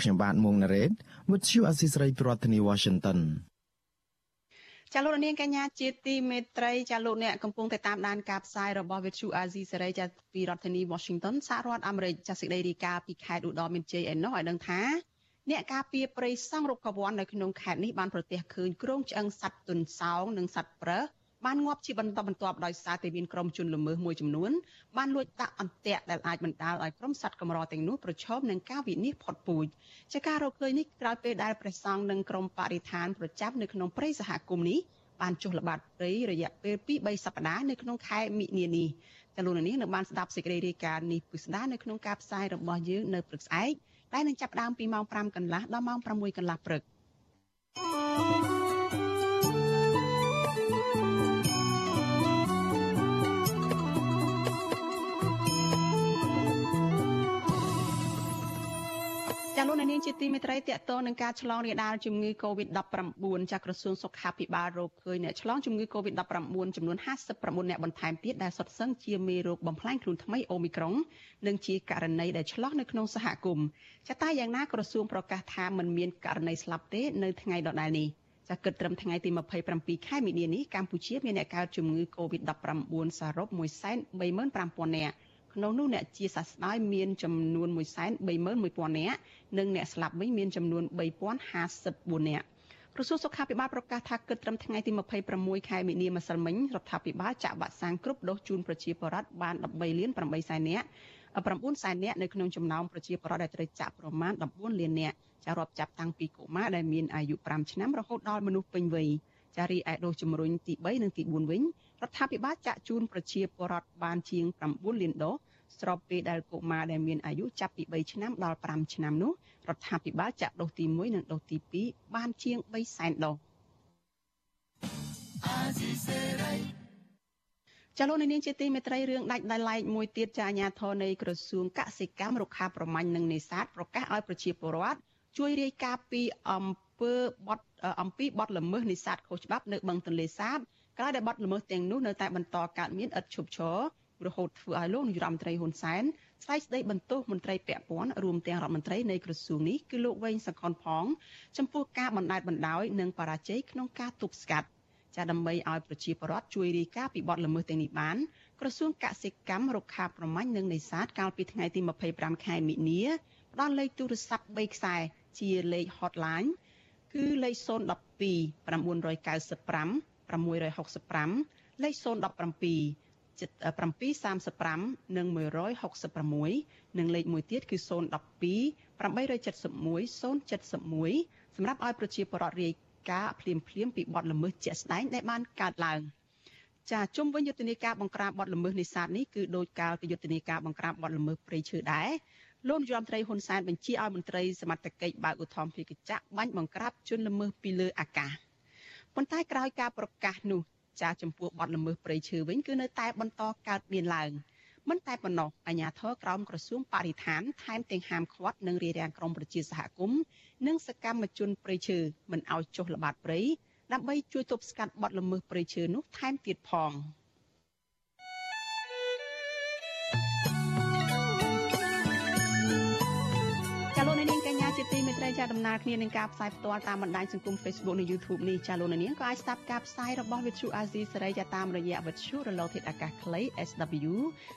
ខ្ញុំបាទមុងណារ៉េត With you Aziz Ray ប្រធានាធិបតី Washington ចាលោកនាងកញ្ញាជាទីមេត្រីចាលោកអ្នកកំពុងតែតាមដានការផ្សាយរបស់ Vithu Azizi សេរីចាពីរដ្ឋធានី Washington សហរដ្ឋអាមេរិកចាសេចក្តីរាយការណ៍ពីខេត្តឧត្តរមានជ័យឯណោះឲ្យដឹងថាអ្នកការពារព្រៃសង់រូបកវ័ននៅក្នុងខេត្តនេះបានប្រទះឃើញក្រុងឆ្អឹងសត្វទុនសោងនិងសត្វប្រើស បានងាប់ជាបន្តបន្ទាប់ដោយសារតែមានក្រុមជនល្មើសមួយចំនួនបានលួចដាក់អន្ទាក់ដែលអាចបណ្ដាលឲ្យក្រុមសត្វកម្រទាំងនោះប្រឈមនឹងការវិនិច្ឆ័យផុតពូជជាការរកឃើញនេះក្រោយពេលដែលព្រះសង្ឃនិងក្រុមបរិស្ថានប្រចាំនៅក្នុងព្រៃសហគមន៍នេះបានចុះល្បាតព្រៃរយៈពេល2-3សប្តាហ៍នៅក្នុងខែមិនិនានេះចលនានេះនៅបានស្ដាប់សេចក្តីរាយការណ៍នេះពិស្ដានៅក្នុងការផ្សាយរបស់យើងនៅព្រឹកស្អែកដែលនឹងចាប់ផ្ដើមពីម៉ោង5កន្លះដល់ម៉ោង6កន្លះព្រឹក thank you លោកនាងជាទីមេត្រីតកតនឹងការឆ្លងរាលដាលជំងឺ Covid-19 ចាក្រសួងសុខាភិបាលរកឃើញអ្នកឆ្លងជំងឺ Covid-19 ចំនួន59អ្នកបន្ថែមទៀតដែលសុទ្ធសឹងជាមេរោគបំផ្លាញខ្លួនថ្មីអូមីក្រុងនិងជាករណីដែលឆ្លងនៅក្នុងសហគមន៍ចាតែយ៉ាងណាក្រសួងប្រកាសថាមិនមានករណីស្លាប់ទេនៅថ្ងៃដដែលនេះចាគិតត្រឹមថ្ងៃទី27ខែមីនានេះកម្ពុជាមានអ្នកកើតជំងឺ Covid-19 សរុប135,000នាក់ ក្នុងនោះអ្នកជាសះស្បើយមានចំនួន131,000នាក់និងអ្នកស្លាប់វិញមានចំនួន3054នាក់ក្រសួងសុខាភិបាលប្រកាសថាគិតត្រឹមថ្ងៃទី26ខែមីនាម្សិលមិញរដ្ឋាភិបាលចាក់វ៉ាក់សាំងគ្រប់ដូសជូនប្រជាពលរដ្ឋបាន13លាន8សែននាក់9សែននាក់នៅក្នុងចំណោមប្រជាពលរដ្ឋដែលត្រូវចាក់ប្រមាណ14លាននាក់ចារាប់ចាប់តាំងពីកុមារដែលមានអាយុ5ឆ្នាំរហូតដល់មនុស្សពេញវ័យចារីឯដូសជំរុញទី3និងទី4វិញ រដ្ឋាភិបាលចាក់ជូនប្រជាពលរដ្ឋបានជាង9លានដូសស្របពេលដែលកុមារដែលមានអាយុចាប់ពី3ឆ្នាំដល់5ឆ្នាំនោះរដ្ឋាភិបាលចាក់ដូសទី1និងដូសទី2បានជាង3សែនដូសចលនានាងជាទីមេត្រីរឿងដាច់ដោយឡែកមួយទៀតចាអាញាធរនៃក្រសួងកសិកម្មរុក្ខាប្រមាញ់និងនេសាទប្រកាសឲ្យប្រជាពលរដ្ឋជួយរាយការណ៍ពីអំពើបទអំពីបទល្មើសនេសាទខុសច្បាប់នៅបឹងទន្លេសាប ក្រោយដែលបទល្មើសទាំងនោះនៅតែបន្តកើតមានឥតឈប់ឈររហូតធ្វើឲ្យលោកនាយរដ្ឋមន្ត្រីហ៊ុនសែនស្ដីស្ដីបន្ទោសមន្ត្រីពាក់ព័ន្ធរួមទាំងរដ្ឋមន្ត្រីនៃក្រសួងនេះគឺលោកវែងសខុនផង ចំពោះការបណ្តែតបណ្តោយនិងបរាជ័យក្នុងការទប់ស្កាត់ចាដើម្បីឲ្យប្រជាពលរដ្ឋជួយរាយការណ៍ពីបទល្មើសទាំងនេះបានក្រសួងកសិកម្មរុក្ខាប្រមាញ់និងនេសាទកាលពីថ្ងៃទី25ខែមិនិនាផ្ដល់លេខទូរស័ព្ទ3ខ្សែជាលេខ hotline គឺលេខ012 995 665លេខ017 735និង166និងលេខមួយទៀតគឺ012 871 071សម្រាប់ឲ្យប្រជាពលរដ្ឋរាយការណ៍ភ្លាមភ្លាមពីបទល្មើសជាក់ស្ដែងដែលបានកើតឡើងចាជុំវិញយុទ្ធនាការបង្ក្រាបបទល្មើសនេសាទនេះគឺដោយកាលពីយុទ្ធនាការបង្ក្រាបបទល្មើសព្រៃឈើដែរលោកនាយរដ្ឋមន្ត្រីហ៊ុនសែនបញ្ជាឲ្យមន្ត្រីសមត្ថកិច្ចបើកឧទ្ធម្ភាគចក្របាញ់បង្ក្រាបជនល្មើសពីលើអាកាស ប៉ុន្តែក្រោយការប្រកាសនោះចាចំពោះបទល្មើសព្រៃឈើវិញគឺនៅតែបន្តកើតមានឡើងមិនតែប៉ុណ្ណោះអាជ្ញាធរក្រោមក្រសួងបរិស្ថានថែមទាំងហាមឃាត់និងរារាំងក្រុមប្រជាសហគមន៍និងសកម្មជនព្រៃឈើមិនឲ្យចុះល្បាតព្រៃដើម្បីជួយទប់ស្កាត់បទល្មើសព្រៃឈើនោះថែមទៀតផង។ ចាដំណើរគ្នានឹងការផ្សាយផ្ទាល់តាមបណ្ដាញសង្គម Facebook និង YouTube នេះចាលោកនាងក៏អាចស្ដាប់ការផ្សាយរបស់ Vithu Azizi សេរីចាតាមរយៈ Vithu រលកធាតុអាកាសខ្លី SW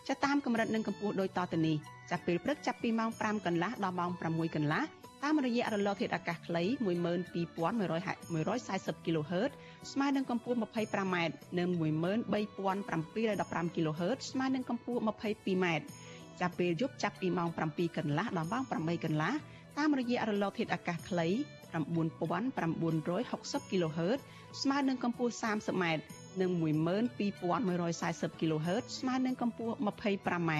ចាតាមកម្រិតនិងកម្ពស់ដូចតទៅនេះចាប់ពេលព្រឹកចាប់ពីម៉ោង5កន្លះដល់ម៉ោង6កន្លះតាមរយៈរលកធាតុអាកាសខ្លី12140 kHz ស្មើនឹងកម្ពស់ 25m និង13715 kHz ស្មើនឹងកម្ពស់ 22m ចាប់ពេលយប់ចាប់ពីម៉ោង7កន្លះដល់ម៉ោង8កន្លះ តាមរយៈរលកធាតុអាកាសខ្លី9960 kHz ស្មើនឹងកម្ពស់ 30m និង12140 kHz ស្មើនឹងកម្ពស់ 25m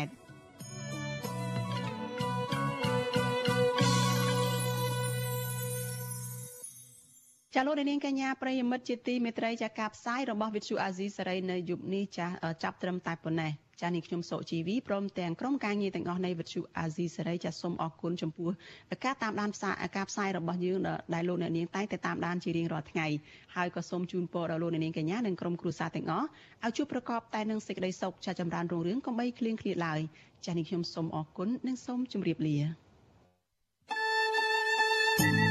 ចាលោកនាងកញ្ញាប្រិយមិត្តជាទីមេត្រីចាការផ្សាយរបស់វិទ្យុអាស៊ីសេរីនៅយប់នេះចាចាប់ត្រឹមតែប៉ុណ្ណេះ ចានេះខ្ញុំសុជីវីព្រមទាំងក្រុមការងារទាំងអស់នៃវិទ្យុអាស៊ីសេរីចាសូមអរគុណចំពោះការតាមដានផ្សាយការផ្សាយរបស់យើងដែលលោកអ្នកនាងតែងតែតាមដានជារៀងរាល់ថ្ងៃហើយក៏សូមជូនពរដល់លោកអ្នកនាងកញ្ញានិងក្រុមគ្រួសារទាំងអស់ឲ្យជួបប្រកបតែនឹងសេចក្តីសុខចាចម្រើនរុងរឿងកុំបីឃ្លៀងឃ្លាតឡើយចានេះខ្ញុំសូមអរគុណនិងសូមជម្រាបលា thank you